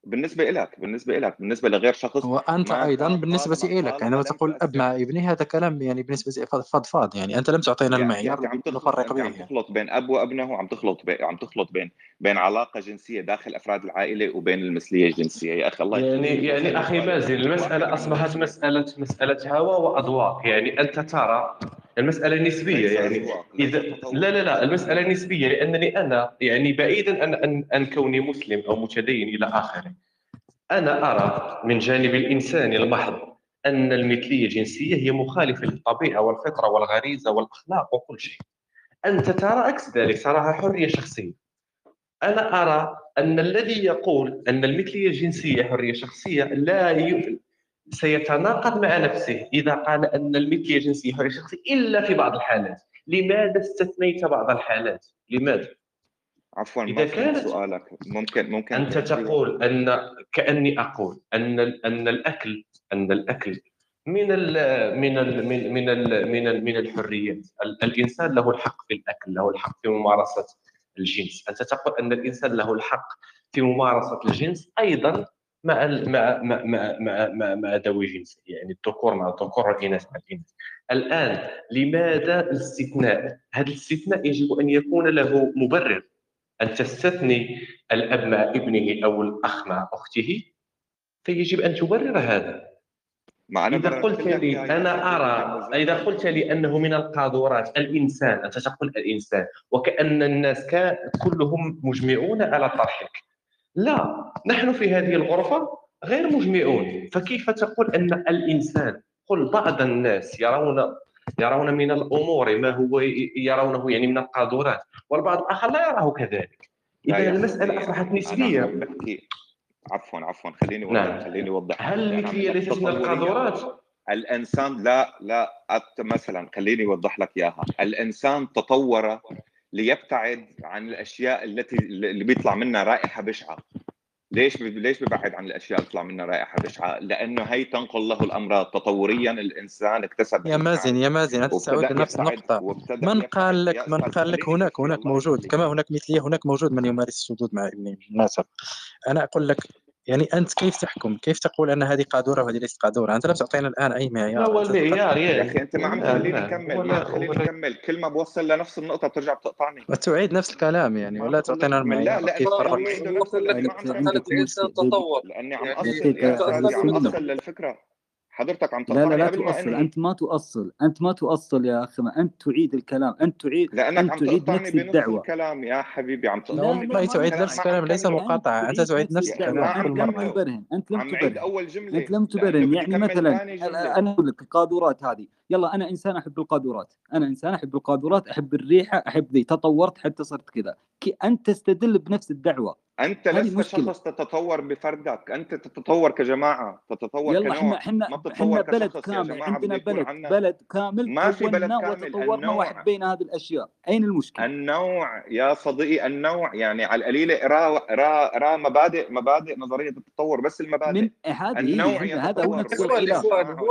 E: بالنسبة لك بالنسبة لك بالنسبة لغير شخص
B: وانت أيضا بالنسبة لك يعني تقول اب مع ابني هذا كلام يعني بالنسبة فضفاض يعني. أنت لم تعطينا
E: يعني
B: المعيار
E: عم نفرق به عم تخلط بين أب وأبنه وعم تخلط بين عم تخلط بين بين علاقة جنسية داخل أفراد العائلة وبين المثلية الجنسية. يا أخي الله
H: يعني يعني أخي مازن المسألة أصبحت مسألة مسألة هوى واذواق يعني أنت ترى المسألة نسبيه يعني اذا لا لا لا المسألة نسبيه لانني أنا يعني بعيدا عن ان, أن كوني مسلم أو متدين إلى آخره. أنا أرى من جانب الانساني المحض أن المثلية الجنسية هي مخالفة للطبيعة والفطرة والغريزة والأخلاق وكل شيء. أنت ترى عكس ذلك تراها حرية شخصية. أنا أرى أن الذي يقول أن المثلية الجنسية حرية شخصية لا. سيتناقض مع نفسه إذا قال أن المثليه الجنسيه حريه شخصيه إلا في بعض الحالات. لماذا استثنيت بعض الحالات؟ لماذا؟
E: عفوا إذا كانت سؤالك. ممكن ممكن
H: أنت تقول أن كأني أقول أن أن الأكل أن الأكل من ال من ال من من ال من, ال من الحريات. الإنسان له الحق في الأكل له الحق في ممارسة الجنس. أنت تقول أن الإنسان له الحق في ممارسة الجنس أيضا مع مع مع مع مع, مع ذوي جنسه يعني الذكور مع الذكور والاناث مع الاناث الآن لماذا الاستثناء؟ هذا الاستثناء يجب أن يكون له مبرر. أن تستثني الأب مع ابنه أو الأخ مع أخته؟ فيجب أن تبرر هذا. أنا إذا قلت لي أنا أرى إذا قلت لي أنه من القاذورات الإنسان أنت تقول الإنسان وكأن الناس كلهم مجمعون على طرحك. لا نحن في هذه الغرفة غير مجمعون. فكيف تقول أن الإنسان قل بعض الناس يرون يرون من الأمور ما هو يرونه يعني من القاذورات والبعض الآخر لا يراه كذلك. إذا المسألة أصبحت نسبية.
E: بحكي عفوا عفوا خليني اوضح نعم. خليني أوضح.
H: هل المثليه ليست من القاذورات؟
E: الإنسان لا لا مثلا خليني أوضح لك إياها. الإنسان تطور ليبتعد عن الأشياء التي اللي بيطلع منها رائحة بشعة. ليش ليش ببعد عن الأشياء اللي طلع منها رائحة بشعة؟ لأنه هي تنقل له الأمراض تطوريا الإنسان اكتسب
B: يا مازن يا مازن انت تعود لنفس النقطة. من قال لك من قال لك هناك هناك موجود كما هناك مثليه هناك موجود من يمارس السدود مع ابنه أنا أقول لك يعني أنت كيف تحكم؟ كيف تقول أن هذه قادوره وهذه ليست قادوره؟ أنت لا تعطينا الآن أي معيار.
H: هو المعيار
E: يا أخي أنت ما عم تخليني أكمل ما تخليني أكمل. كل ما بوصل لنفس النقطة بترجع بتقطعني.
B: وتعيد نفس الكلام يعني ولا تعطينا المعيار
E: لا لا
B: كيف فرق
E: لأني عم أصل للفكرة. حضرتك عم
F: لا لا لا تؤصل أنت ما تؤصل أنت ما تؤصل يا أخي ما أنت تعيد الكلام أنت تعيد
E: لأنك
F: أنت
E: عم
F: تعيد نفس الدعوة.
E: الكلام يا حبيبي عم
F: لا
E: تقطعني
B: لا تعيد نفس الكلام ليس مقاطعة أنت تعيد نفس الكلام. كل
F: انت لم تبرهن أنت لم تبرهن
E: أول جملة.
F: أنت لم تبرهن. يعني مثلا. أنا أقول لك القاذورات هذه. يلا أنا إنسان أحب القاذورات أنا إنسان أحب القاذورات أحب الريحة أحب ذي تطورت حتى صرت كذا. انت تستدل بنفس الدعوة
E: أنت
F: هذه
E: لست
F: مشكلة.
E: شخص تتطور بفردك أنت تتطور كجماعة تتطور
F: يلا
E: كنوع
F: إحنا إحنا
E: ما بتتطور
F: بلد كامل عندنا بلد
E: عنا
F: بلد كامل
E: ما في بلد كامل،
F: وتطورنا
E: النوع.
F: واحد بين هذه الأشياء أين المشكلة؟
E: النوع يا صديقي النوع يعني على القليله اقرا اقرا اقرا مبادئ مبادئ نظرية التطور بس المبادئ
F: من هذه
E: النوع
F: هذا هو. نفس
G: هو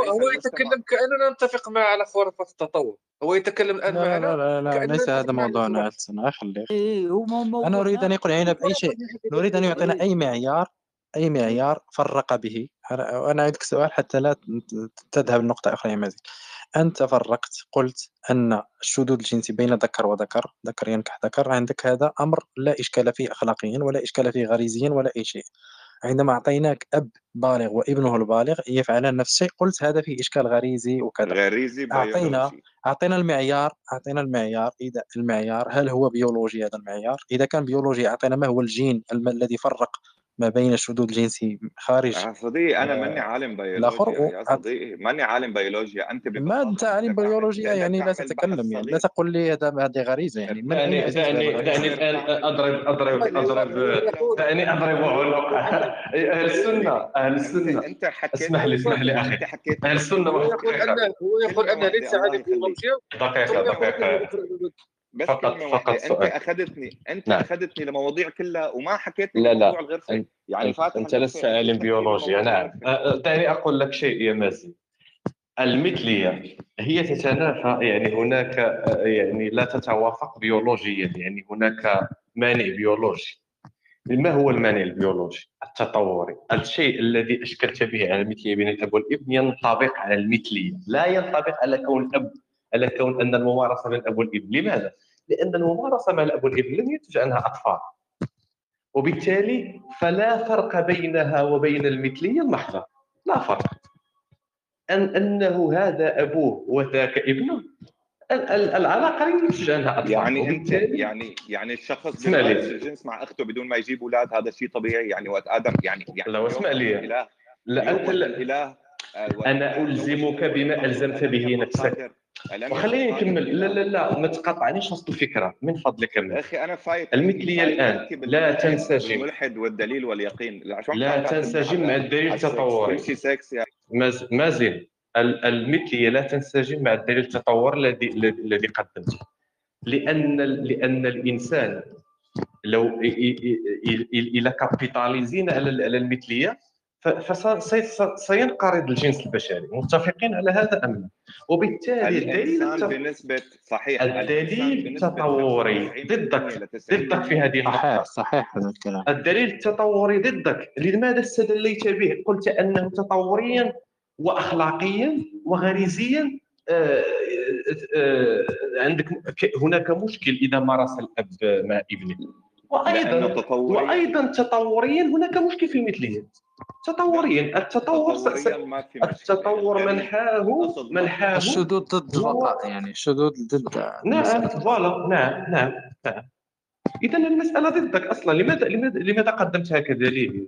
G: هو يتكلم كأننا نتفق معه على خرافة التطور هو يتكلم الان
B: لا لا لا, لا,
G: كأننا
B: ليس هذا موضوعنا
G: خرافة.
B: ألسن خليه
F: إيه هو
B: أنا أريد أن يقول علينا بأي شيء. نريد أن يعطينا
F: إيه.
B: أي معيار أي معيار فرق به. أنا أنا اعيدك سؤال حتى لا تذهب لنقطة أخرى يا مازن. أنت فرقت قلت أن الشذوذ الجنسي بين ذكر وذكر ذكر ينكح ذكر عندك هذا أمر لا إشكال فيه اخلاقيا ولا إشكال فيه غريزيا ولا أي شيء. عندما أعطيناك أب بالغ وابنه البالغ يفعلان نفس الشيء قلت هذا فيه إشكال غريزي وكذا.
E: غريزي
B: أعطينا
E: بيولوجي
B: أعطينا المعيار أعطينا المعيار إذا المعيار هل هو بيولوجي هذا المعيار؟ إذا كان بيولوجي أعطينا ما هو الجين الذي فرق ما بين الشذوذ الجنسي خارج
E: يا صديقي أنا
B: آه،
E: ماني عالم
B: الآخر
E: بيولوجيا يا
B: وأت-
E: صديقي ماني عالم بيولوجيا أنت
B: ما أنت عالم بيولوجيا يعني لا تتكلم يعني لا تقول لي هذا هذه غريزة يعني
H: دعني دعني دعني؟ الان أضرب أضرب أضرب دعني أضرب عنق أهل السنة
E: أهل
H: السنة.
E: أنت حكيت
H: اسمح لي اسمح لي
E: أخي
H: أهل السنة
G: هو يقول أن هو يقول أن
E: كلمة
G: ليس
E: يخليك.
G: بيولوجيا دقيقة
H: دقيقة.
E: بس
H: فقط-
E: كلمة
H: فقط
E: واحدة. أنت
H: سؤال.
E: اخذتني أنت
H: نعم.
E: أخذتني لمواضيع كلها وما حكيتني
H: لا، لا.
E: الغرفة.
H: أنت-
E: يعني فاتح أنت
H: لست عالم بيولوجيا. نعم.
E: الغرفة.
H: أه، دعني أقول لك شيء يا مازن. المثلية هي تتنافى يعني هناك أه، يعني لا تتوافق بيولوجيا يعني هناك مانع بيولوجي. ما هو المانع البيولوجي؟ التطوري الشيء الذي أشكلت به على المثلية بين الاب والابن ينطبق على المثلية. لا ينطبق على كون الاب على كون أن الممارسة بين الاب والابن لماذا؟ لأن الممارسة مع الاب والابن لم ينتج عنها أطفال. وبالتالي فلا فرق بينها وبين المثلية المحضه لا فرق. أن أنه هذا أبوه وذاك ابنه. ال- ال- العلاقة لم ينتج عنها أطفال.
E: يعني انت يعني يعني الشخص
H: اسمع
E: الجنس مع أخته بدون ما يجيب أولاد هذا شيء طبيعي؟ يعني وقت آدم يعني يعني
H: لا، واسمع
E: يوم
H: لي. لا لا.
E: الإله آه،
H: ألزمك
E: زوج
H: بما
E: ألم
H: به نفسك. وخليني نكمل. لا لا؟ لا ما تقاطعنيش وسط الفكرة. من فضلك
E: يا
H: كمل
E: أخي أنا فايت
H: الآن.
E: أحكي
H: لا تنسجم.
E: بالملحد والدليل واليقين. لا
H: تنسجم
E: الملحد؟
H: مع الدليل. التطوري مازن ال- المثلية لا تنسجم مع الدليل التطور الذي الذي قدمته. لأن لأن الإنسان لو إلى كابيتاليزينا على المثلية فسينقرض الجنس البشري متفقين على هذا أم لا؟ وبالتالي الدليل التط-
E: بنسبة صحيح
H: الدليل التطوري ضدك ضدك في هذه
B: صحيح
H: النقطة.
B: صحيح هذا الكلام.
H: الدليل التطوري ضدك لماذا استدليت به؟ قلت أنه تطوريا واخلاقيا وغريزيا آه، آه، عندك ك- هناك مشكل إذا مارس الأب مع ابنه. وأيضا
E: تطوريا
H: وأيضا تطوريا هناك مشكل في المثلية. تطوريا. التطور
E: في مشكلة.
H: التطور
E: يعني
H: منحاه منحاه
B: الشذوذ ضد البقاء يعني الشذوذ ضد
H: نعم. فوالا. نعم. نعم. نعم. اذا المسألة ضدك أصلا. لماذا لماذا لماذا قدمتها كدليل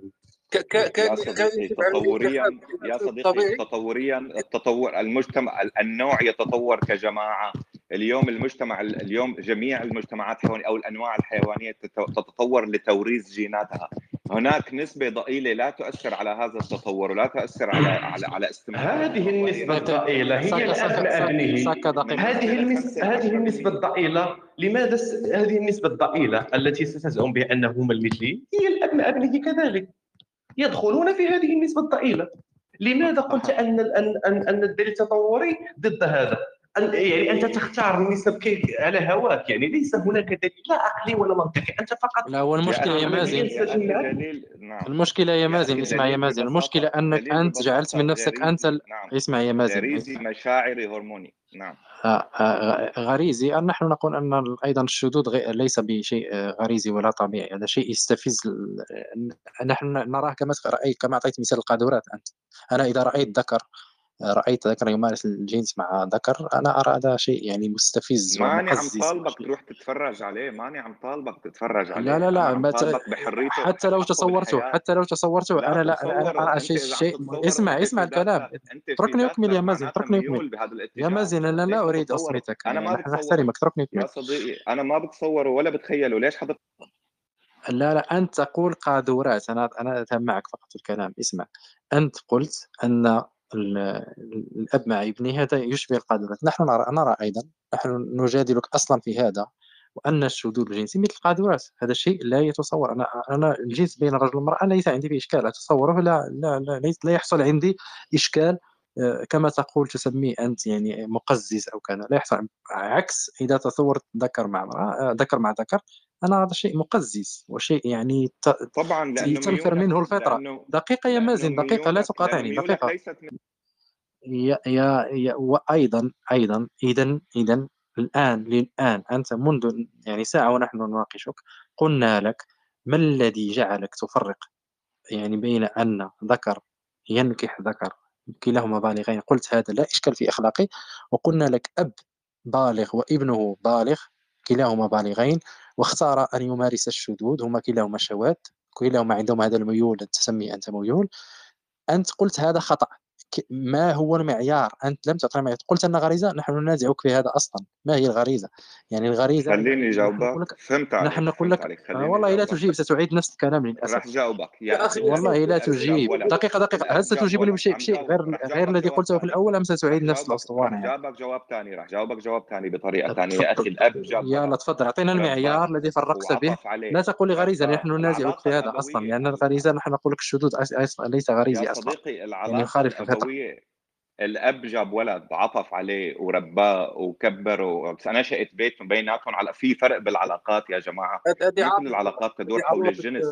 E: تطوريا يا. صديقي تطوريا التطور المجتمع النوع يتطور كجماعة. اليوم المجتمع اليوم جميع المجتمعات الحيوانيه أو الأنواع الحيوانية تت- تتطور لتوريث جيناتها. هناك نسبة ضئيلة لا تؤثر على هذا التطور ولا تؤثر على على على استمرار
H: هذه النسبة الضئيلة هي
B: سكة-
H: أبنه هذه المس... هذه النسبة الضئيلة. لماذا س... هذه النسبة الضئيلة التي ستزعم بها أنه هم المثلي هي الأب ابنه كذلك.
I: يدخلون في هذه النسبة الضئيلة. لماذا قلت ان ان ان الدليل التطوري ضد هذا؟ أن يعني أنت تختار النسب كيف على هواك. يعني ليس هناك دليل لا عقلي ولا منطقي. أنت فقط
B: لا هو المشكلة يا مازن. نعم. المشكلة يا مازن اسمع يا مازن. المشكلة أنك أنت جعلت من نفسك أنت ال... نعم. اسمع يا مازن.
E: غريزي مشاعري هرموني. نعم.
B: آه، آه، غريزي. نحن نقول أن أيضا الشذوذ ليس بشيء غريزي ولا طبيعي. هذا شيء يستفز نحن نراه كما رايت كما أعطيت مثال القاذورات أنت. أنا إذا رأيت ذكر رأيت ذكر يمارس الجنس مع ذكر أنا أرى هذا شيء يعني مستفز
E: ماني عم طالبك تروح تتفرج عليه ماني عم طالبك تتفرج عليه.
B: لا لا لا ما حتى لو تصورته حتى لو تصورته أنا لا أنا أرى شيء شيء اسمع اسمع الكلام. اتركني أكمل يا مازن اتركني أكمل. يا مازن أنا لا أريد اصمتك أنا ما احترمك اتركني
E: أكمل. يا صديقي أنا ما بتصوره ولا بتخيله. ليش حضرتك
B: لا لا أنت تقول قاذورات. أنا أنا معك فقط الكلام. اسمع أنت قلت أن الأب مع ابنه هذا يشبه القاذورات نحن نرى, نرى أيضا نحن نجادلك أصلا في هذا وأن الشذوذ الجنسي مثل القاذورات. هذا الشيء لا يتصور. أنا أنا الجنس بين الرجل والمرأة ليس عندي فيه إشكال أتصوره لا لا لا, لا يحصل عندي إشكال آه، كما تقول تسميه أنت يعني مقزز أو كذا. لا يحصل عكس إذا تصورت ذكر مع امرأة آه، ذكر مع ذكر أنا هذا شيء مقزز وشيء يعني
E: طبعا
B: تنفر منه الفطرة. دقيقة يا مازن دقيقة لا تقاطعني دقيقة. يا يا, يا وأيضا أيضا اذا اذا الآن للآن أنت منذ يعني ساعة ونحن نناقشك قلنا لك ما الذي جعلك تفرق؟ يعني بين أن ذكر ينكح ذكر كلاهما بالغين قلت هذا لا إشكال في أخلاقي وقلنا لك أب بالغ وابنه بالغ كلاهما بالغين واختار أن يمارس الشذوذ. هما كلاهما شواذ كلاهما عندهم هذا الميول تسمي أنت ميول. أنت قلت هذا خطأ. ما هو المعيار؟ أنت لم تعطينا معيار قلت أن غريزة نحن ننازعك في هذا أصلا. ما هي الغريزة؟ يعني الغريزة
E: خليني جاوبك فهمت
B: عليك نحن نقول لك والله لا تجيب ستعيد نفس الكلام للأسف.
E: راح جاوبك يا
B: أخي والله لا تجيب. دقيقة دقيقة. هل ستجيبني بشيء بشيء غير غير الذي قلته في الأول أم ستعيد نفس الأسطوانة
E: يعني؟ جاوبك جواب ثاني راح جاوبك جواب ثاني بطريقة ثانية. يا أخي الأب جاب
B: يلا تفضل أعطينا المعيار الذي فرقت به. لا تقول لي غريزة. نحن ننازعك في هذا أصلا. لأن الغريزة نحن نقول لك الشذوذ ليس غريزي أصلا.
E: يا صديقي العلاقة يعني يخالف الفطره الاب جاب ولد عطف عليه ورباه وكبره. نشأت بيت بيناتهم. على في فرق بالعلاقات يا جماعة. ممكن العلاقات تدور حول الجنس.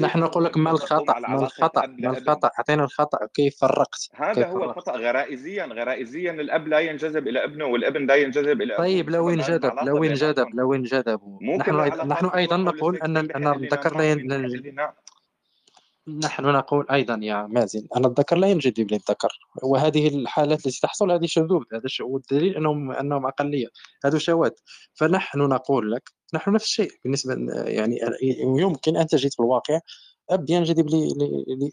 B: نحن نقول لك ما الخطا ما الخطا ما الخطأ. أعطينا الخطأ. كيف فرقت؟
E: هذا
B: كيف
E: هو الخطأ. غرائزيا غرائزيا الأب لا ينجذب إلى ابنه والابن لا ينجذب إلى
B: طيب لو انجذب لو انجذب لو انجذب نحن نحن أيضا نقول ان ان الذكر لا ينجذب. نحن نقول أيضا يا مازن أن الذكر لا ينجذب للذكر. وهذه الحالات التي تحصل هذه شذوذ هذا والدليل أنهم أنهم أقلية هذا شواذ. فنحن نقول لك نحن نفس الشيء بالنسبة يعني يمكن أن تجد في الواقع أب ينجذب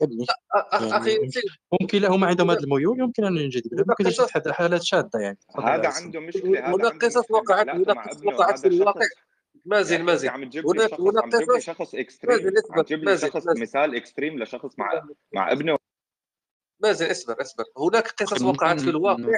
B: لابنه.
G: أخي
B: يعني ممكن لهما عندهم هذا الميول يمكن أن ينجذب ممكن تجد حالات شاذة يعني.
E: هذا عنده مشكلة
G: هناك قصص وقعت قصص وقعت في الواقع. مازن مازن
E: عم تجيب لي شخص عم تجيب لي شخص extreme عم تجيب لي شخص مثال extreme لشخص مع مع ابنه.
G: مازن اصبر اصبر. هناك قصص وقعت في الواقع.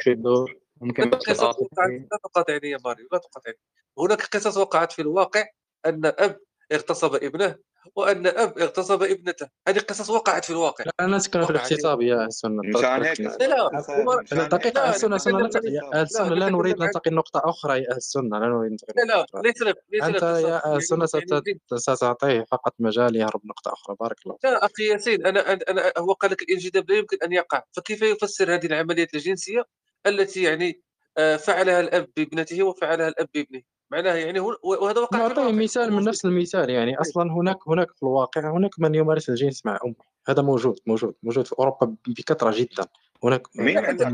G: ممكن قصص وقعت لا تقاطعني يا ماريو لا تقاطعني. هناك قصص وقعت في الواقع أن أب اغتصب ابنه وأن أب اغتصب ابنته. هذه قصص وقعت في الواقع.
B: لا أنا اتكلم في الاغتصاب يا
E: مشان هيك
B: لا دقيقه السنة السنة السنة لا نريد ننتقل نقطة أخرى يا السنة لا نريد
G: ننتقل لا لا ليس ليس
B: أنت يا السنة ستعطيه فقط مجال يهرب نقطة أخرى. بارك الله
G: لا أخي ياسين أنا أنا هو قال لك الانجذاب لا يمكن أن يقع. فكيف يفسر هذه العمليات الجنسية التي يعني فعلها الأب بابنته وفعلها الأب بابنه. معناها يعني هو وهذا وقع
B: نعطيه مثال من نفس المثال يعني إيه. أصلا هناك هناك في الواقع هناك من يمارس الجنس مع أمه. هذا موجود موجود موجود في أوروبا بكثرة جدا. هناك
E: مين عندك؟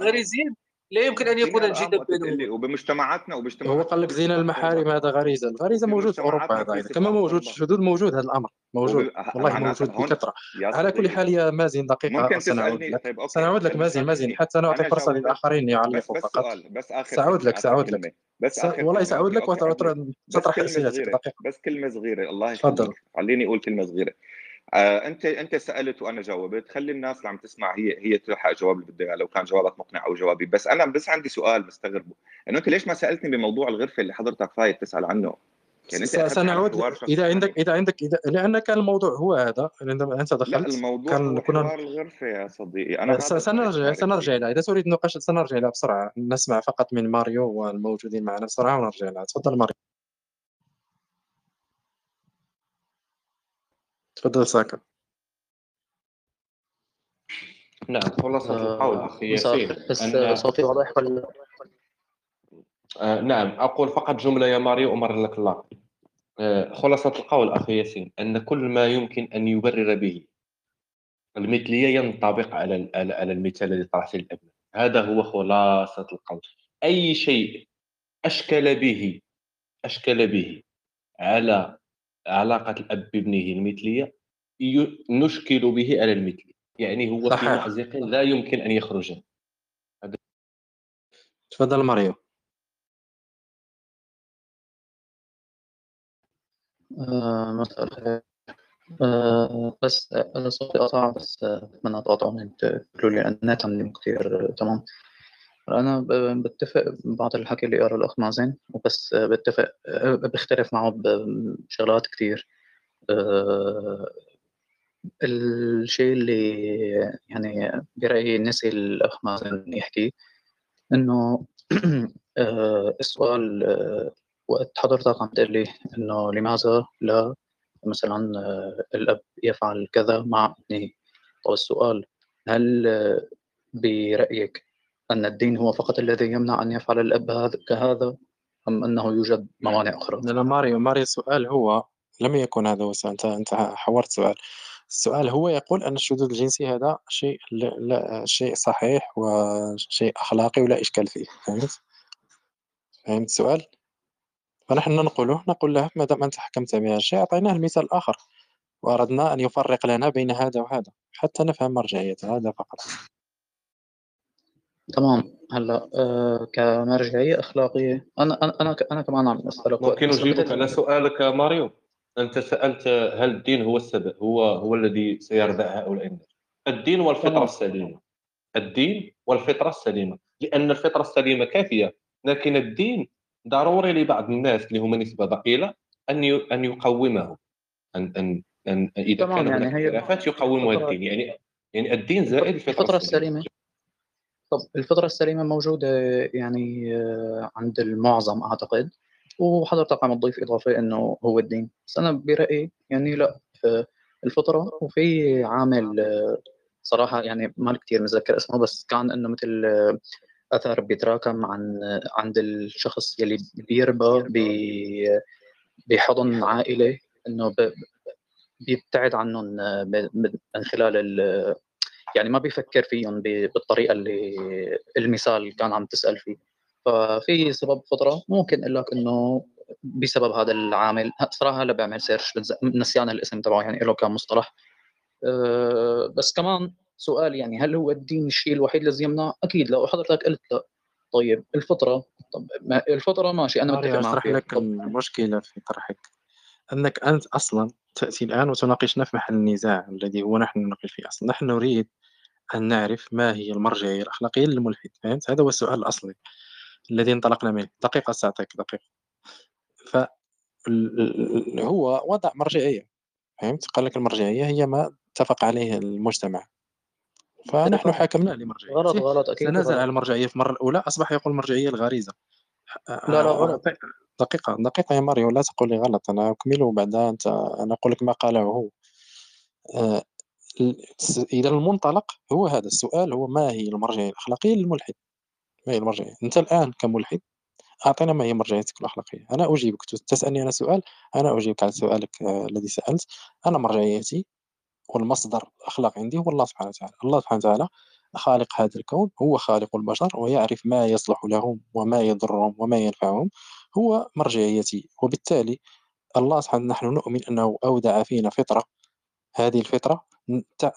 G: غريزيين لا يمكن أن يكون الجدل
E: بينهم. وبمجتمعاتنا وبمجتمعاتنا.
B: هو قال لك زين المحارم هذا غريزه الغريزه موجود في أوروبا هذا كما موجود الشذوذ موجود هذا الأمر موجود. والله موجود. بكثرة. على كل حال يا مازن دقيقة
E: ممكن سنعود لك. طيب
B: سنعود لك مازن مازن حتى نعطي فرصة للآخرين يعلقوا فقط.
E: بس آخر
B: سأعود لك سأعود لك. بس والله سأعود لك وتطرح اسئلتك دقيقة.
E: بس كلمة صغيرة. الله يخليك. خليني أقول كلمة صغيرة. آه أنت أنت سألت وأنا جاوبت. خلي الناس اللي عم تسمع هي هي تلحق الجواب اللي بدها لو كان جوابك مقنع أو جوابي. بس أنا بس عندي سؤال مستغربه إنه أنت ليش ما سألتني بموضوع الغرفة اللي حضرتك فايت تسأل عنه؟ يعني
B: أنت سنعود إذا عندك إذا عندك إذا لأن كان الموضوع هو هذا عندما أنت دخلت
E: لا الموضوع كان هو كنا الغرفة يا صديقي. أنا
B: سنرجع سنرجع لها إذا تريد نقاش سنرجع لها بسرعة. نسمع فقط من ماريو والموجودين معنا بسرعة ونرجع لها تفضل ماريو. تفضل ساكا.
H: نعم خلاصة القول أخي ياسين
J: أن... صوتي واضح ولا؟
H: آه نعم أقول فقط جملة يا ماريو أمر لك الله. آه خلاصة القول أخي ياسين أن كل ما يمكن أن يبرر به المثلية ينطبق على على المثال الذي طرحته الأبناء. هذا هو خلاصة القول. أي شيء أشكل به أشكل به على علاقة الأب بابنه المثلية نشكل به على المثلي. يعني هو صحيح. في مأزق لا يمكن أن يخرج.
B: تفضل ماريو.
J: مساء الخير آه بس أنا صوتي قطع بس أتمنى تقاطعوني تقولوا لي عندي كثير تمام. أنا بتفق ببعض الحكي اللي قاله الأخ مازن وبس بتفق بختلف معه بشغلات كتير. آه الشيء اللي يعني برأيي نسي الأخ مازن يحكي إنه <clears throat> آه السؤال آه وقت حضرتك عم تقول لي إنه لماذا لا مثلا الأب يفعل كذا مع ابنه؟ طب السؤال هل برأيك أن الدين هو فقط الذي يمنع أن يفعل الأب هذا كهذا أم أنه يوجد موانع أخرى؟
B: لا ماريو ماريو السؤال هو لم يكن هذا هو السؤال أنت أنت حورت سؤال. السؤال هو يقول أن الشذوذ الجنسي هذا شيء لا شيء صحيح وشيء أخلاقي ولا إشكال فيه. فهمت؟ فهمت السؤال؟ فنحن ننقله. نقول له ما دام أنت حكمت بهذا الشيء أعطيناه المثال الآخر. وأردنا أن يفرق لنا بين هذا وهذا حتى نفهم مرجعيته هذا فقط.
J: تمام. هلأ آه كمرجعية أخلاقية أنا أنا أنا, أنا كمان عم أسألك
H: ممكن أجيبك. على سؤالك ماريو. أنت سألت هل الدين هو السبب؟ هو هو الذي سيردع هؤلاء الناس. الدين والفطرة السليمة. الدين والفطرة السليمة. لأن الفطرة السليمة كافية لكن الدين ضروري لبعض الناس اللي هم نسبة ضئيلة أن أن يقومه. أن أن أن إذا كان يعني هناك يقومها الدين. يعني يعني الدين زائد الفطرة,
J: الفطرة السليمة. طب الفطرة السليمة موجودة يعني آه، عند المعظم أعتقد وحضرتك عم تضيف إضافة إنه هو الدين. بس أنا برأيي يعني لا الفطرة وفي عامل آه، صراحة يعني ما كثير متذكر اسمه بس كان إنه مثل آه، أثر بيتراكم عن عند الشخص يلي بيربى بحضن عائلة إنه بيبتعد عنهم من خلال يعني ما بيفكر فيهم بالطريقة اللي المثال كان عم تسأل فيه. ففي سبب فطره ممكن أقول لك إنه بسبب هذا العامل صراحة هلا بعمل سيرش نسيان الاسم تبعه يعني له كان مصطلح. أه بس كمان سؤال يعني هل هو الدين الشيء الوحيد الذي يمنع؟ أكيد لو حضرتك قلت لا. طيب الفطرة؟ طب الفطرة ماشي أنا
B: متفق معك أشرح لك المشكلة في طرحك. أنك أنت أصلا تأتي الآن وتناقشنا في محل النزاع الذي هو نحن نناقش فيه. أصلا نحن نريد أن نعرف ما هي المرجعية الأخلاقية للملحد فهمت؟ هذا هو السؤال الأصلي الذي انطلقنا منه. دقيقة سأعطيك دقيقة. ف هو وضع مرجعية فهمت؟ قال لك المرجعية هي ما اتفق عليه المجتمع. فنحن حاكمنا لمرجعية.
J: غلط غلط أكيد
B: سنزل على المرجعية في المرة الأولى أصبح يقول المرجعية الغريزة.
J: لا لا غلط.
B: دقيقة دقيقة يا ماريو لا تقول لي غلط أنا أكمل وبعدها أنت أنا أقول لك ما قاله هو. إذا المنطلق هو هذا السؤال هو ما هي المرجعية الأخلاقية للملحد؟ ما هي المرجعية؟ أنت الآن كملحد أعطينا ما هي مرجعيتك الأخلاقية. أنا أجيبك تسألني أنا سؤال أنا أجيبك على سؤالك آه، الذي سألت. أنا مرجعيتي والمصدر الأخلاق عندي هو الله سبحانه وتعالى. الله سبحانه وتعالى خالق هذا الكون هو خالق البشر ويعرف ما يصلح لهم وما يضرهم وما ينفعهم. هو مرجعيتي وبالتالي الله سبحانه نحن نؤمن أنه أودع فينا فطرة. هذه الفطرة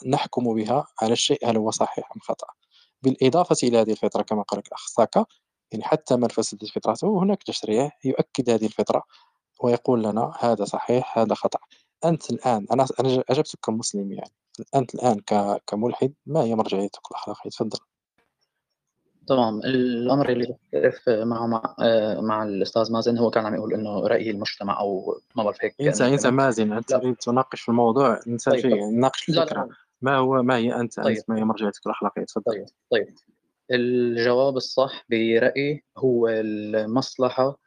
B: نحكم بها على الشيء هل هو صحيح أم خطأ. بالإضافة إلى هذه الفطرة كما قال الأخ ساكا يعني حتى من فسدت فطرته هناك تشريع يؤكد هذه الفطرة ويقول لنا هذا صحيح هذا خطأ. أنت الآن أنا أنا أجبتك كمسلم يعني أنت الآن كملحد ما هي مرجعيتك الأخلاقية؟ تفضل.
J: تمام. الأمر اللي بختلف معه مع مع الأستاذ مازن هو كان عم يقول إنه رأي المجتمع أو ما بعرف هيك
B: انسى انسى مازن انت تناقش في الموضوع انسى طيب شيء ناقش الفكرة لا. لا. ما هو ما هي أنت طيب. انت ما هي مرجعيتك الأخلاقية؟ تفضل.
J: طيب طيب. الجواب الصح برأيي هو المصلحة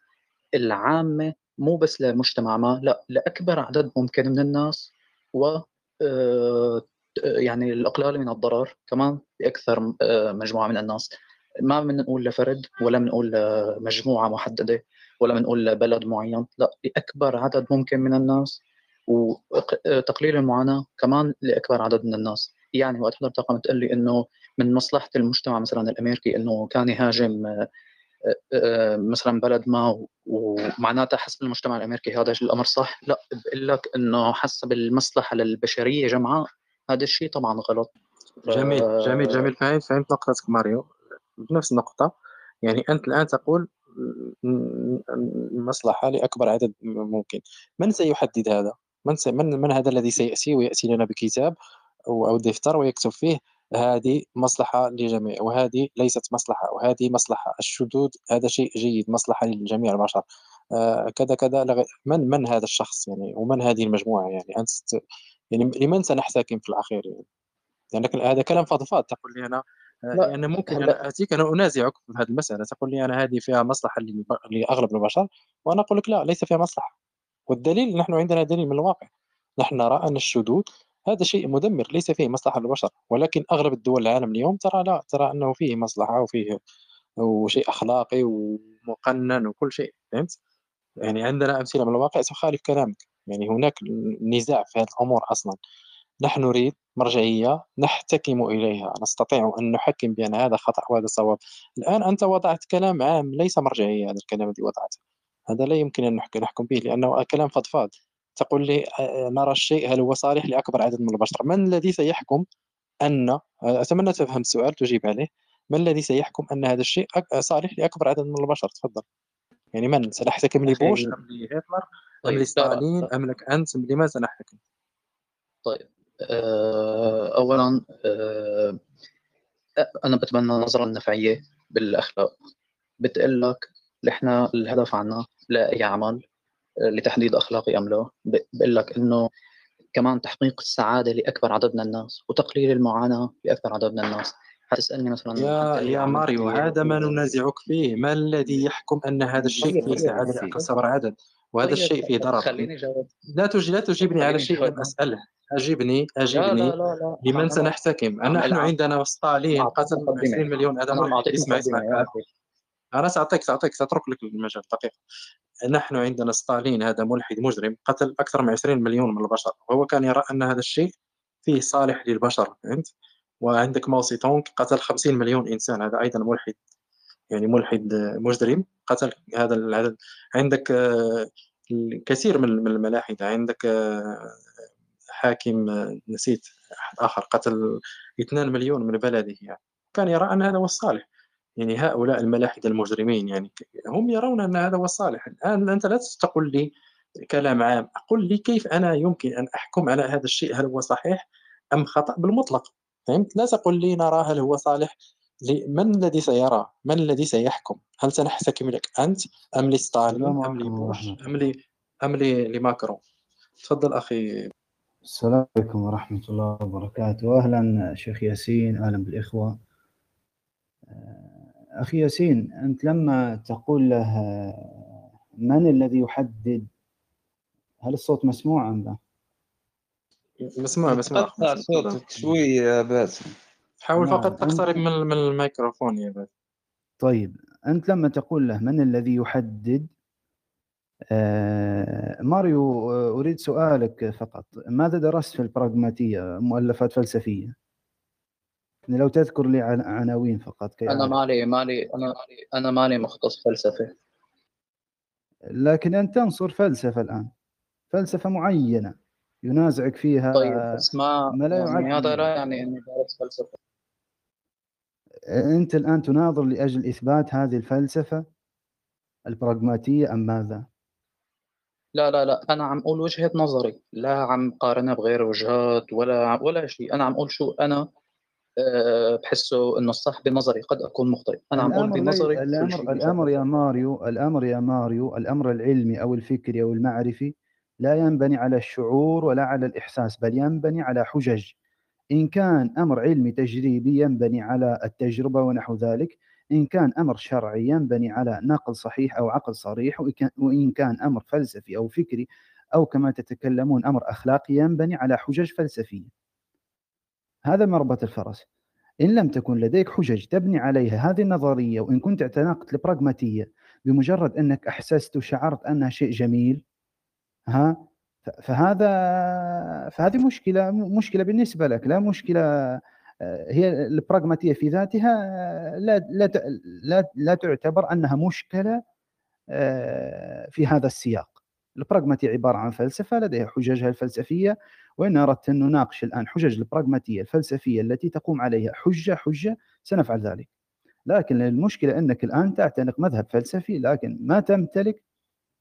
J: العامة مو بس لمجتمع ما لا لأكبر عدد ممكن من الناس و آه، يعني الإقلال من الضرر كمان لأكثر آه، مجموعة من الناس. ما بنقول لفرد ولا بنقول لمجموعة محددة ولا بنقول لبلد معين. لا لأكبر عدد ممكن من الناس وتقليل المعاناة كمان لأكبر عدد من الناس. يعني وقت حضرتك عم تقول لي إنه من مصلحة المجتمع مثلا الأمريكي إنه كان يهاجم آه، آه، مثلا بلد ما ومعناتها حسب المجتمع الأمريكي هذا الأمر صح. لا بقول لك إنه حسب المصلحة للبشرية جمعاء هذا الشيء طبعا غلط.
B: جميل جميل جميل. فهمت فهمت نقطتك ماريو. بنفس النقطة. يعني أنت الآن تقول المصلحة لأكبر عدد ممكن. من سيحدد هذا؟ من, سي... من من هذا الذي سيأتي ويأتي لنا بكتاب أو, دفتر ويكتب فيه هذه مصلحة للجميع وهذه ليست مصلحة وهذه مصلحة الشذوذ هذا شيء جيد مصلحة لجميع البشر. آه كذا كذا لغ... من من هذا الشخص يعني؟ ومن هذه المجموعة يعني؟ أنت يعني لمن سنحتكم في الأخير يعني؟ لأنك يعني هذا كلام فضفاض تقول لي أنا يعني ممكن أنا آتيك أنا أنازعك في هذه المسألة. تقول لي أنا هذه فيها مصلحة لأغلب البشر وأنا أقول لك لا ليس فيها مصلحة. والدليل نحن عندنا دليل من الواقع. نحن نرى أن الشذوذ هذا شيء مدمر ليس فيه مصلحة للبشر. ولكن أغلب الدول العالم اليوم ترى لا ترى أنه فيه مصلحة وفيه وشيء أخلاقي ومقنن وكل شيء. فهمت؟ يعني عندنا أمثلة من الواقع تخالف كلامك. يعني هناك نزاع في هذه الأمور أصلا. نحن نريد مرجعية نحتكم إليها نستطيع أن نحكم بأن هذا خطأ وهذا صواب الآن أنت وضعت كلام عام ليس مرجعية هذا الكلام الذي وضعته. هذا لا يمكن أن نحكم به لأنه كلام فضفاض. تقول لي نرى الشيء هل هو صالح لأكبر عدد من البشر؟ من الذي سيحكم أن أتمنى تفهم السؤال تجيب عليه. من الذي سيحكم أن هذا الشيء صالح لأكبر عدد من البشر؟ تفضل. يعني من؟ سنحتكم لبوش؟ أم لهتلر أم لستالين أم لك أنت؟ لماذا سنحتكم
J: طيب. آه، اولا آه، أنا بتبنى نظره النفعيه بالأخلاق. بتقول لك إحنا الهدف عنا لا اي عمل آه، لتحديد أخلاقي أم لا. بقول لك إنه كمان تحقيق السعادة لأكبر عدد من الناس وتقليل المعاناة لأكبر عدد من الناس. حتسألني مثلا
B: يا يا ماريو هذا ما ننازعك فيه. ما الذي يحكم أن هذا الشيء فيه سعاده اكبر عدد. وهذا الشيء فيه ضرر. خليني جاوب لا تجي لا تجيبني على شيء لم أسأله. لا لا لا لا. لمن سنحتكم؟ نحن عندنا ستالين قتل 20 مليون آدم اسمع اسمع أنا سأعطيك سأعطيك سأترك لك المجال. دقيقة. نحن عندنا ستالين هذا ملحد مجرم قتل أكثر من 20 مليون من البشر. وهو كان يرى أن هذا الشيء فيه صالح للبشر فهمت؟ وعندك موسي تونغ قتل 50 مليون إنسان. هذا أيضا ملحد يعني ملحد مجرم قتل هذا العدد عندك الكثير من الملاحدة. عندك حاكم نسيت أحد آخر قتل 2 مليون من بلده يعني. كان يرى أن هذا هو الصالح. يعني هؤلاء الملاحدة المجرمين يعني هم يرون أن هذا هو الصالح. الآن أنت لا تقول لي كلام عام. قل لي كيف أنا يمكن أن أحكم على هذا الشيء هل هو صحيح أم خطأ؟ بالمطلق. فهمت؟ لا تقول لي نرى هل هو صالح من الذي سيرى؟ من الذي سيحكم؟ هل سنحتكم لك أنت أم لستالين؟ أم لبوش؟ أم لي أم لماكرون تفضل أخي.
K: السلام عليكم ورحمة الله وبركاته. أهلا شيخ ياسين أهلا بالإخوة. آه، أخي ياسين أنت لما تقول له من الذي يحدد هل الصوت مسموع أم لا؟
B: مسموع مسموع.
C: قطع صوتك شوي يا باسم.
B: حاول نعم، فقط تقترب من من الميكروفون يا باسم
K: طيب أنت لما تقول له من الذي يحدد؟ آه، ماريو آه، أريد سؤالك فقط. ماذا درست في البراغماتية مؤلفات فلسفية؟ لو تذكر لي عناوين فقط
J: كي أنا مالي مالي أنا أنا مالي مختص فلسفة
K: لكن أنت تنصر فلسفة الآن. فلسفة معينة ينازعك فيها
J: طيب بس ما, ما لا يعني هذا لا يعني إني دارس فلسفة.
K: أنت الآن تناظر لأجل إثبات هذه الفلسفة البراغماتية أم ماذا؟
J: لا لا لا. أنا عم أقول وجهة نظري. لا عم قارنها بغير وجهات ولا ولا شيء. أنا عم أقول شو أنا آه، بحسه إنه الصح بنظري قد أكون مخطئ. أنا عم أقول بنظري
K: الامر الأمر يا ماريو الأمر يا ماريو الأمر العلمي أو الفكري أو المعرفي لا ينبني على الشعور ولا على الإحساس بل ينبني على حجج. إن كان أمر علمي تجريبي ينبني على التجربة ونحو ذلك إن كان أمر شرعي ينبني على نقل صحيح أو عقل صريح وإن كان أمر فلسفي أو فكري أو كما تتكلمون أمر اخلاقي ينبني على حجج فلسفية. هذا مربط الفرس. إن لم تكن لديك حجج تبني عليها هذه النظرية وإن كنت اعتنقت البراغماتية بمجرد أنك أحسست وشعرت أنها شيء جميل ها؟ فهذا فهذه مشكلة مشكلة بالنسبة لك لا مشكلة آه، هي البراغماتية في ذاتها لا لا لا, لا تعتبر أنها مشكلة آه، في هذا السياق. البراغماتية عبارة عن فلسفة لديها حججها الفلسفية وإن أردت أن نناقش الآن حجج البراغماتية الفلسفية التي تقوم عليها حجة حجة سنفعل ذلك. لكن المشكلة أنك الآن تعتنق مذهب فلسفي لكن ما تمتلك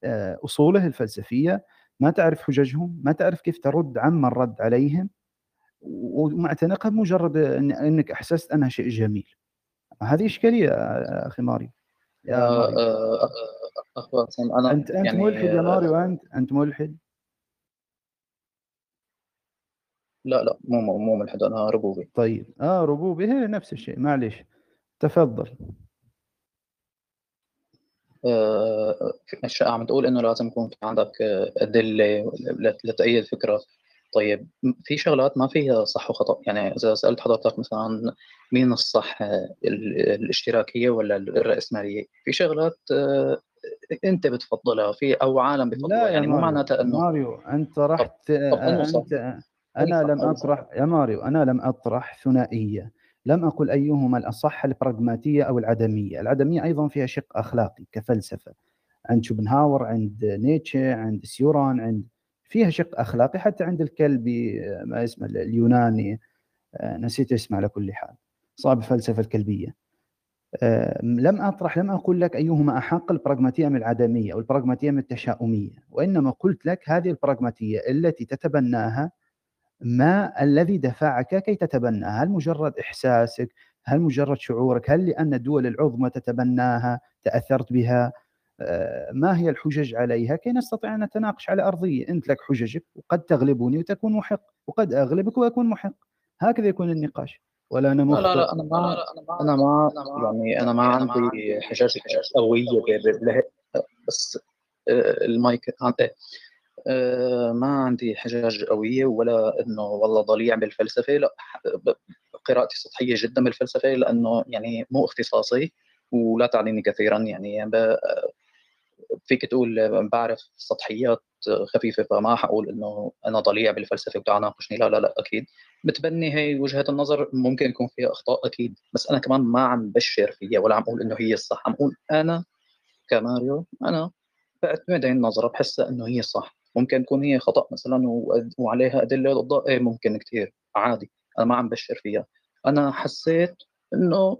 K: آه، أصوله الفلسفية ما تعرف حججهم ما تعرف كيف ترد عما الرد عليهم ومعتنقها بمجرد أنك أحسست أنها شيء جميل. هذه إشكالية أخي ماري.
J: يا آه، آه،
K: أخوة أنا أنت أنت يعني ملحد يا ماريو أنت أنت ملحد؟
J: لا لا مو مو, ملحد أنا ربوبي.
K: طيب آه ربوبي هي نفس الشيء معليش. تفضل.
J: آه عم تقول إنه لازم يكون في عندك أدلة لتأيد فكرة. طيب في شغلات ما فيها صح وخطأ. يعني إذا سألت حضرتك مثلا مين الصح الاشتراكية ولا الرأسمالية؟ في شغلات آه، أنت بتفضلها في أو عالم بفضلها. يعني مو معناتها إنه
K: ماريو أنت رحت أنت أنا لم أطرح يا ماريو أنا لم أطرح ثنائية. لم أقل أيهما الأصح البراغماتية أو العدمية. العدمية أيضا فيها شق أخلاقي كفلسفة عند شوبنهاور عند نيتشه عند سيوران عند فيها شق أخلاقي حتى عند الكلبي ما اسمه اليوناني آه، نسيت اسمه على كل حال صاحب الفلسفة الكلبية. آه، لم أطرح لم أقول لك أيهما أحق البراغماتية من العدمية أو البراغماتية من التشاؤمية وإنما قلت لك هذه البراغماتية التي تتبناها ما الذي دفعك كي تتبناها هل مجرد إحساسك؟ هل مجرد شعورك؟ هل لأن الدول العظمى تتبناها تأثرت بها؟ آه، ما هي الحجج عليها؟ كي نستطيع أن نتناقش على أرضية أنت لك حججك وقد تغلبني وتكون محق وقد أغلبك وأكون محق. هكذا يكون النقاش. ولا أنا
J: مخطئ لا لا أنا ما أنا ما يعني أنا ما عندي حجج قوية بس آه، المايك آه، ما عندي حجج قوية ولا إنه والله ضليع بالفلسفة. لا قراءتي سطحية جدا بالفلسفة لأنه يعني مو اختصاصي ولا تعنيني كثيرا. يعني فيك تقول بعرف سطحيات خفيفة فما حقول إنه أنا ضليع بالفلسفة وتعال ناقشني لا لا لا أكيد. متبني هي وجهة النظر ممكن يكون فيها أخطاء أكيد بس أنا كمان ما عم بشر فيها ولا عم أقول إنه هي الصح. عم أقول أنا كماريو أنا بعتمد هي النظرة بحسها إنه هي الصح. ممكن تكون هي خطأ مثلا وعليها أدلة ضدها إيه ممكن كثير عادي أنا ما عم بشر فيها. أنا حسيت إنه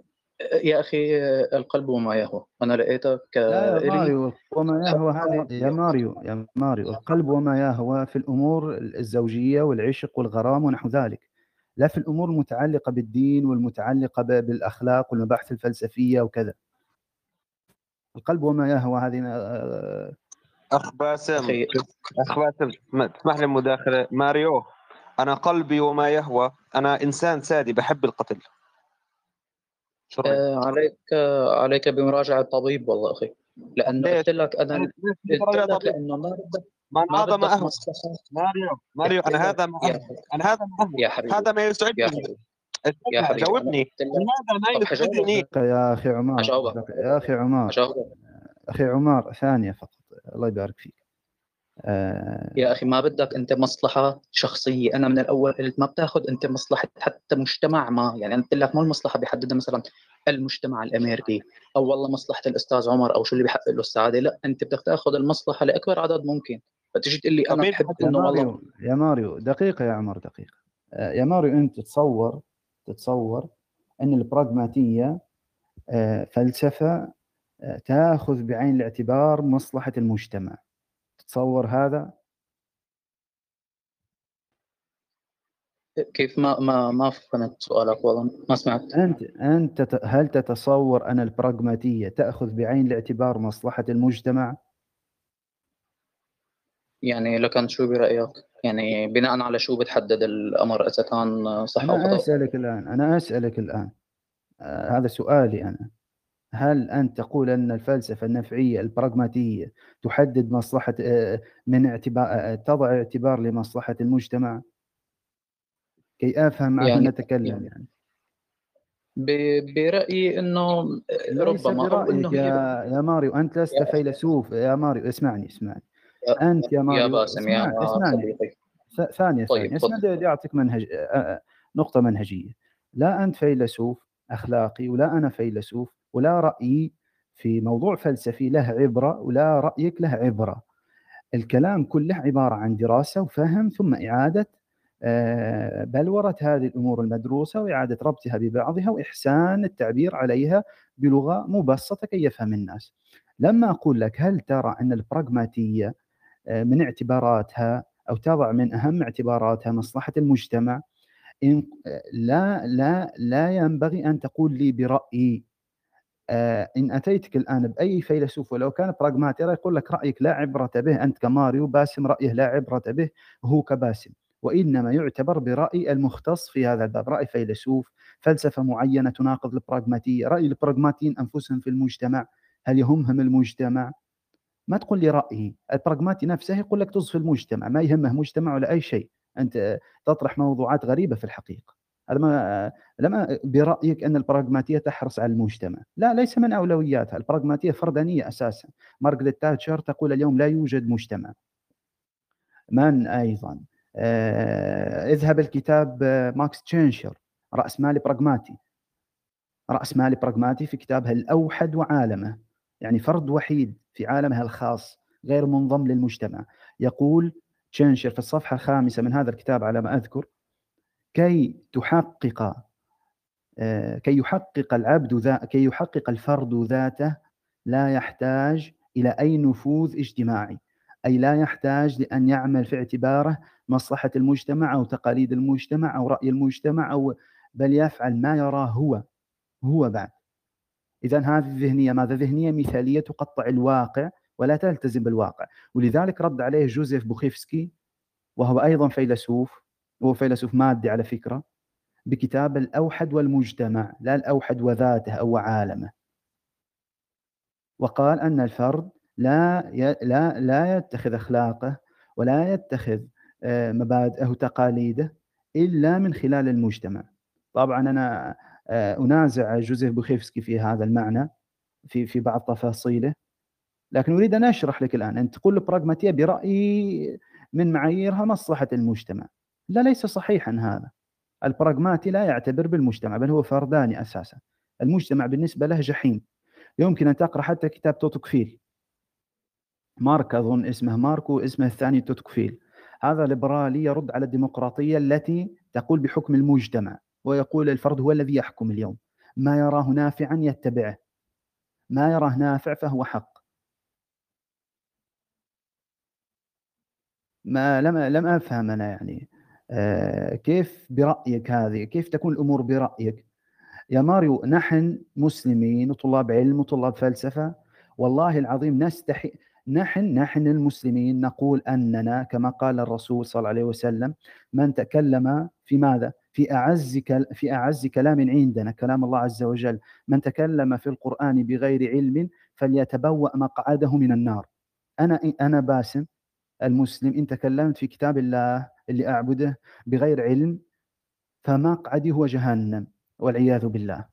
J: يا أخي القلب وما يهوى. أنا لقيتك
K: لا يا ماريو وما يهوى هذه يا ماريو يا ماريو القلب وما يهوى في الأمور الزوجية والعشق والغرام ونحو ذلك. لا في الأمور المتعلقة بالدين والمتعلقة بالأخلاق والمباحث الفلسفية وكذا. القلب وما يهوى هذه آه،
L: أخ باسم. أخ باسم تسمح لي مداخلة. ماريو أنا قلبي وما يهوى. أنا إنسان سادي بحب القتل.
J: آه عليك آه عليك بمراجعة طبيب والله أخي. لأنه قلت لك أنا قلت لك لأنه ما
L: ما هذا ما اهوى ماريو ماريو أنا هذا ما أنا هذا ما اهوى هذا ما يسعدني. يا حبيبي. جاوبني.
K: لماذا ما يسعدني. يا أخي عمر يا أخي عمر أخي عمر ثانية فقط. الله يبارك فيك.
J: آه يا أخي ما بدك أنت مصلحة شخصية. أنا من الأول قلت ما بتاخذ أنت مصلحة حتى مجتمع ما. يعني قلت لك مو المصلحة بيحددها مثلا المجتمع الأمريكي أو والله مصلحة الأستاذ عمر أو شو اللي بيحقق له السعادة. لا أنت بدك تاخذ المصلحة لأكبر عدد ممكن. فتجي تقول لي أنا بحب
K: إنه والله يا ماريو دقيقة يا عمر دقيقة. آه يا ماريو أنت تتصور تتصور إن البراغماتية آه فلسفة تأخذ بعين الاعتبار مصلحة المجتمع تتصور هذا
J: كيف ما ما ما فهمت سؤالك والله ما سمعت
K: أنت أنت هل تتصور أن البراغماتية تأخذ بعين الاعتبار مصلحة المجتمع؟
J: يعني لكن شو برأيك؟ يعني بناء على شو بتحدد الأمر إذا كان صح
K: أو خطا؟ أنا أسألك الآن أنا أسألك الآن آه هذا سؤالي أنا هل انت تقول أن الفلسفة النفعية البراغماتية تحدد مصلحة آه من اعتبار آه تضع اعتبار لمصلحة المجتمع؟ كي معك يعني نتكلم يعني.
J: برأيي إنه ربما
K: أو إنه يا يا ماريو أنت لست فيلسوف. يا ماريو اسمعني اسمعني. أنت يا ماريو
J: يا باسم يا
K: اسمعني ثانية طيب ثانية اسمعني بدي اعطيك منهج نقطة منهجية. لا أنت فيلسوف أخلاقي ولا أنا فيلسوف. ولا رايي في موضوع فلسفي له عبرة ولا رأيك له عبرة. الكلام كله عبارة عن دراسة وفهم ثم إعادة بلورة هذه الأمور المدروسة وإعادة ربطها ببعضها وإحسان التعبير عليها بلغة مبسطة كي يفهم الناس. لما أقول لك هل ترى أن البراغماتية من اعتباراتها أو تضع من أهم اعتباراتها مصلحة المجتمع؟ إن لا لا لا ينبغي أن تقول لي برأيي. إن أتيتك الآن بأي فيلسوف ولو كان براغماتي يقول لك رأيك لا عبرة به أنت كماريو باسم رأيه لا عبرة به هو كباسم. وإنما يعتبر برأي المختص في هذا الباب رأي فيلسوف فلسفة معينة تناقض البراغماتية رأي البراغماتيين أنفسهم في المجتمع. هل يهمهم المجتمع؟ ما تقول لي رأيي. البراغماتي نفسه يقول لك في المجتمع ما يهمه مجتمع ولا أي شيء. أنت تطرح موضوعات غريبة في الحقيقة. هذا ما لما برأيك أن البراغماتية تحرص على المجتمع؟ لا ليس من أولوياتها. البراغماتية فردانية أساسا. مارغريت تاتشر تقول اليوم لا يوجد مجتمع. من أيضا؟ آه، اذهب الكتاب آه، ماكس شتيرنر رأس مالي براغماتي. رأس مالي براغماتي في كتابه الأوحد وعالمه. يعني فرد وحيد في عالمها الخاص غير منضم للمجتمع. يقول شتيرنر في الصفحة الخامسة من هذا الكتاب على ما أذكر كي تحقق آه، كي يحقق العبد ذا كي يحقق الفرد ذاته لا يحتاج إلى أي نفوذ اجتماعي أي لا يحتاج لأن يعمل في اعتباره مصلحة المجتمع أو تقاليد المجتمع أو رأي المجتمع أو بل يفعل ما يراه هو هو بعد. إذا هذه الذهنية ماذا؟ ذهنية مثالية تقطع الواقع ولا تلتزم بالواقع. ولذلك رد عليه جوزيف بوخيفسكي وهو أيضا فيلسوف وهو فيلسوف مادي على فكرة بكتاب الأوحد والمجتمع لا الأوحد وذاته أو عالمه وقال أن الفرد لا لا لا يتخذ أخلاقه ولا يتخذ آه، مبادئه وتقاليده إلا من خلال المجتمع. طبعا أنا آه، أنازع جوزيف بوخيفسكي في هذا المعنى في في بعض تفاصيله لكن أريد أن أشرح لك الآن أنت تقول البراغماتيه برأيي من معاييرها مصلحة المجتمع. لا ليس صحيحا هذا. البراغماتي لا يعتبر بالمجتمع بل هو فرداني أساسا. المجتمع بالنسبة له جحيم. يمكن أن تقرأ حتى كتاب دو توكفيل. مارك اظن اسمه مارك واسمه الثاني دو توكفيل. هذا ليبرالي يرد على الديمقراطية التي تقول بحكم المجتمع ويقول الفرد هو الذي يحكم اليوم ما يراه نافعا يتبعه ما يراه نافع فهو حق ما لم لم افهم أنا يعني كيف برأيك هذه كيف تكون الأمور برأيك يا ماريو نحن مسلمين وطلاب علم وطلاب فلسفة والله العظيم نستحي نحن نحن المسلمين نقول أننا كما قال الرسول صلى الله عليه وسلم من تكلم في ماذا؟ في أعز في أعز كلام عندنا كلام الله عز وجل، من تكلم في القرآن بغير علم فليتبوأ مقعده من النار. أنا أنا باسم المسلم إن تكلمت في كتاب الله اللي أعبده بغير علم فمقعدي هو جهنم والعياذ بالله.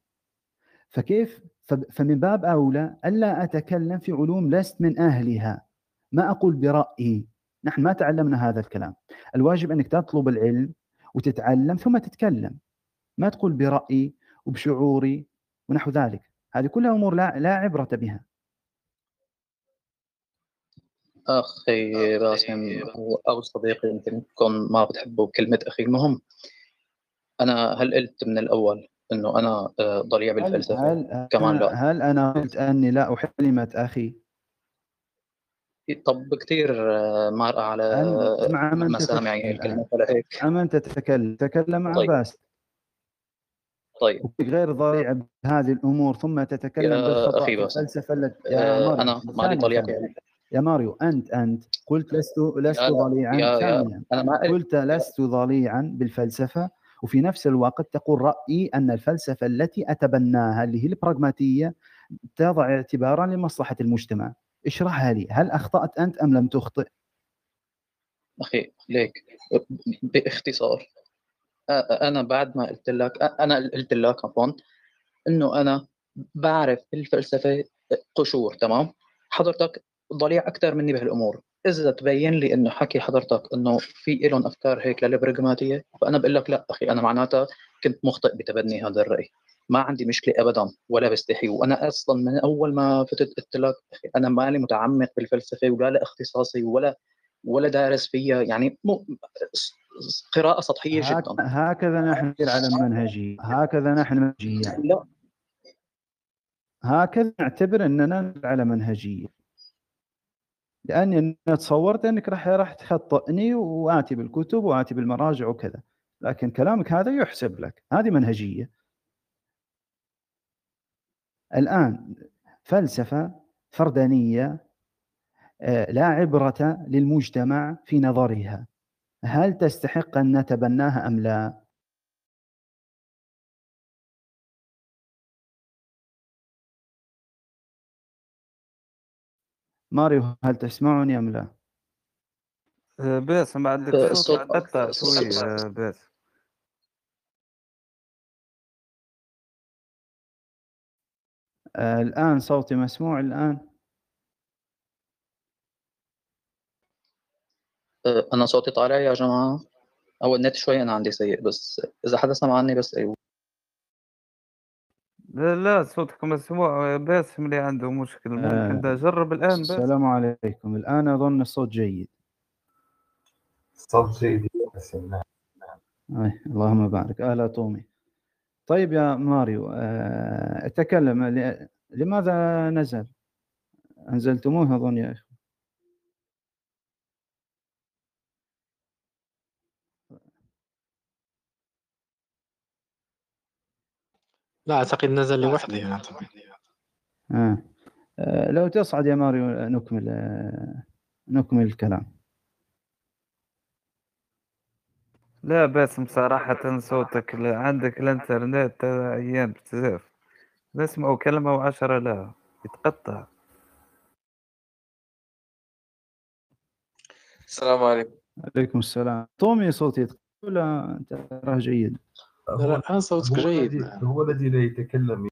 K: فكيف؟ فمن باب أولى ألا أتكلم في علوم لست من أهلها. ما أقول برأيي. نحن ما تعلمنا هذا الكلام. الواجب أنك تطلب العلم وتتعلم ثم تتكلم. ما تقول برأيي وبشعوري ونحو ذلك. هذه كلها أمور لا, لا عبرة بها.
J: أخي باسم أو صديقي يمكن تكون ما بتحبه بكلمة أخي. المهم أنا هل قلت من الأول إنه أنا آه، ضليع بالفلسفة؟
K: هل, هل كمان لا. هل أنا قلت أني لا أحب كلمة أخي؟
J: طب كثير مارقة على
K: مع من
J: مسامعي الكلمة فلهيك
K: مع من تتكلم؟ تكلم مع طيب. باس
J: طيب.
K: غير ضريع بهذه الأمور ثم تتكلم بالخطأ في الفلسفة التي
J: ماريو أنا مالي طليعة
K: يا ماريو أنت أنت قلت لست لست ضليعا. يا يا. أنا ما قلت لست ضليعا بالفلسفة وفي نفس الوقت تقول رأيي أن الفلسفة التي أتبناها اللي هي البراغماتية تضع اعتبارا لمصلحة المجتمع. اشرحها لي هل أخطأت أنت أم لم تخطئ؟
J: أخي ليك باختصار أنا بعد ما قلت لك أنا قلت لك عفوا إنه أنا بعرف الفلسفة قشور تمام؟ حضرتك ضليع أكثر مني بهالأمور. إذا تبين لي إنه حكي حضرتك إنه في لهم أفكار هيك للبراغماتيه فأنا بقول لك لا أخي أنا معناتها كنت مخطئ بتبني هذا الرأي. ما عندي مشكلة ابدا ولا بستحي. وأنا أصلا من أول ما فتت قلت لك أخي أنا مالي متعمق بالفلسفة ولا لا اختصاصي ولا ولا دارس فيها. يعني مو قراءة سطحية جدا.
K: هكذا نحن على المنهجية. هكذا نحن منهجيه لا. هكذا نعتبر إننا على منهجية. لأني تصورت أنك راح راح تخطئني وآتي بالكتب وآتي بالمراجع وكذا. لكن كلامك هذا يحسب لك. هذه منهجية. الآن فلسفة فردانية آه، لا عبرة للمجتمع في نظرها. هل تستحق أن نتبناها أم لا؟ ماريو هل تسمعني أم لا؟
C: آه، باسم عندك
J: آه،
C: صوت قطع شوي آه، باسم
K: الآن صوتي مسموع الآن؟
J: أنا صوتي طالع يا جماعة. أو النت شوي أنا عندي سيء بس إذا حدا سمعني بس أيوه.
C: لا لا صوتك مسموع باسم اللي عنده مشكل ممكن ده جرب الآن بس.
K: السلام عليكم. الآن أظن الصوت جيد.
C: صوت جيد باسم نعم
K: أي اللهم بارك. أهلا تومي. طيب يا ماريو تكلم لماذا نزل؟ أنزلتموه أظن يا أخي
B: لا أعتقد نزل لوحده يعني.
K: آه. آه. لو تصعد يا ماريو نكمل آه. نكمل الكلام
C: لا باسم صراحة صوتك عندك الإنترنت عيان بزاف نسمعوا كلمة وعشرة لا يتقطع
G: السلام عليكم
K: عليكم السلام تومي صوتي ولا أنت راه جيد
B: الآن صوتك جيد.
M: هو الذي لا يتكلم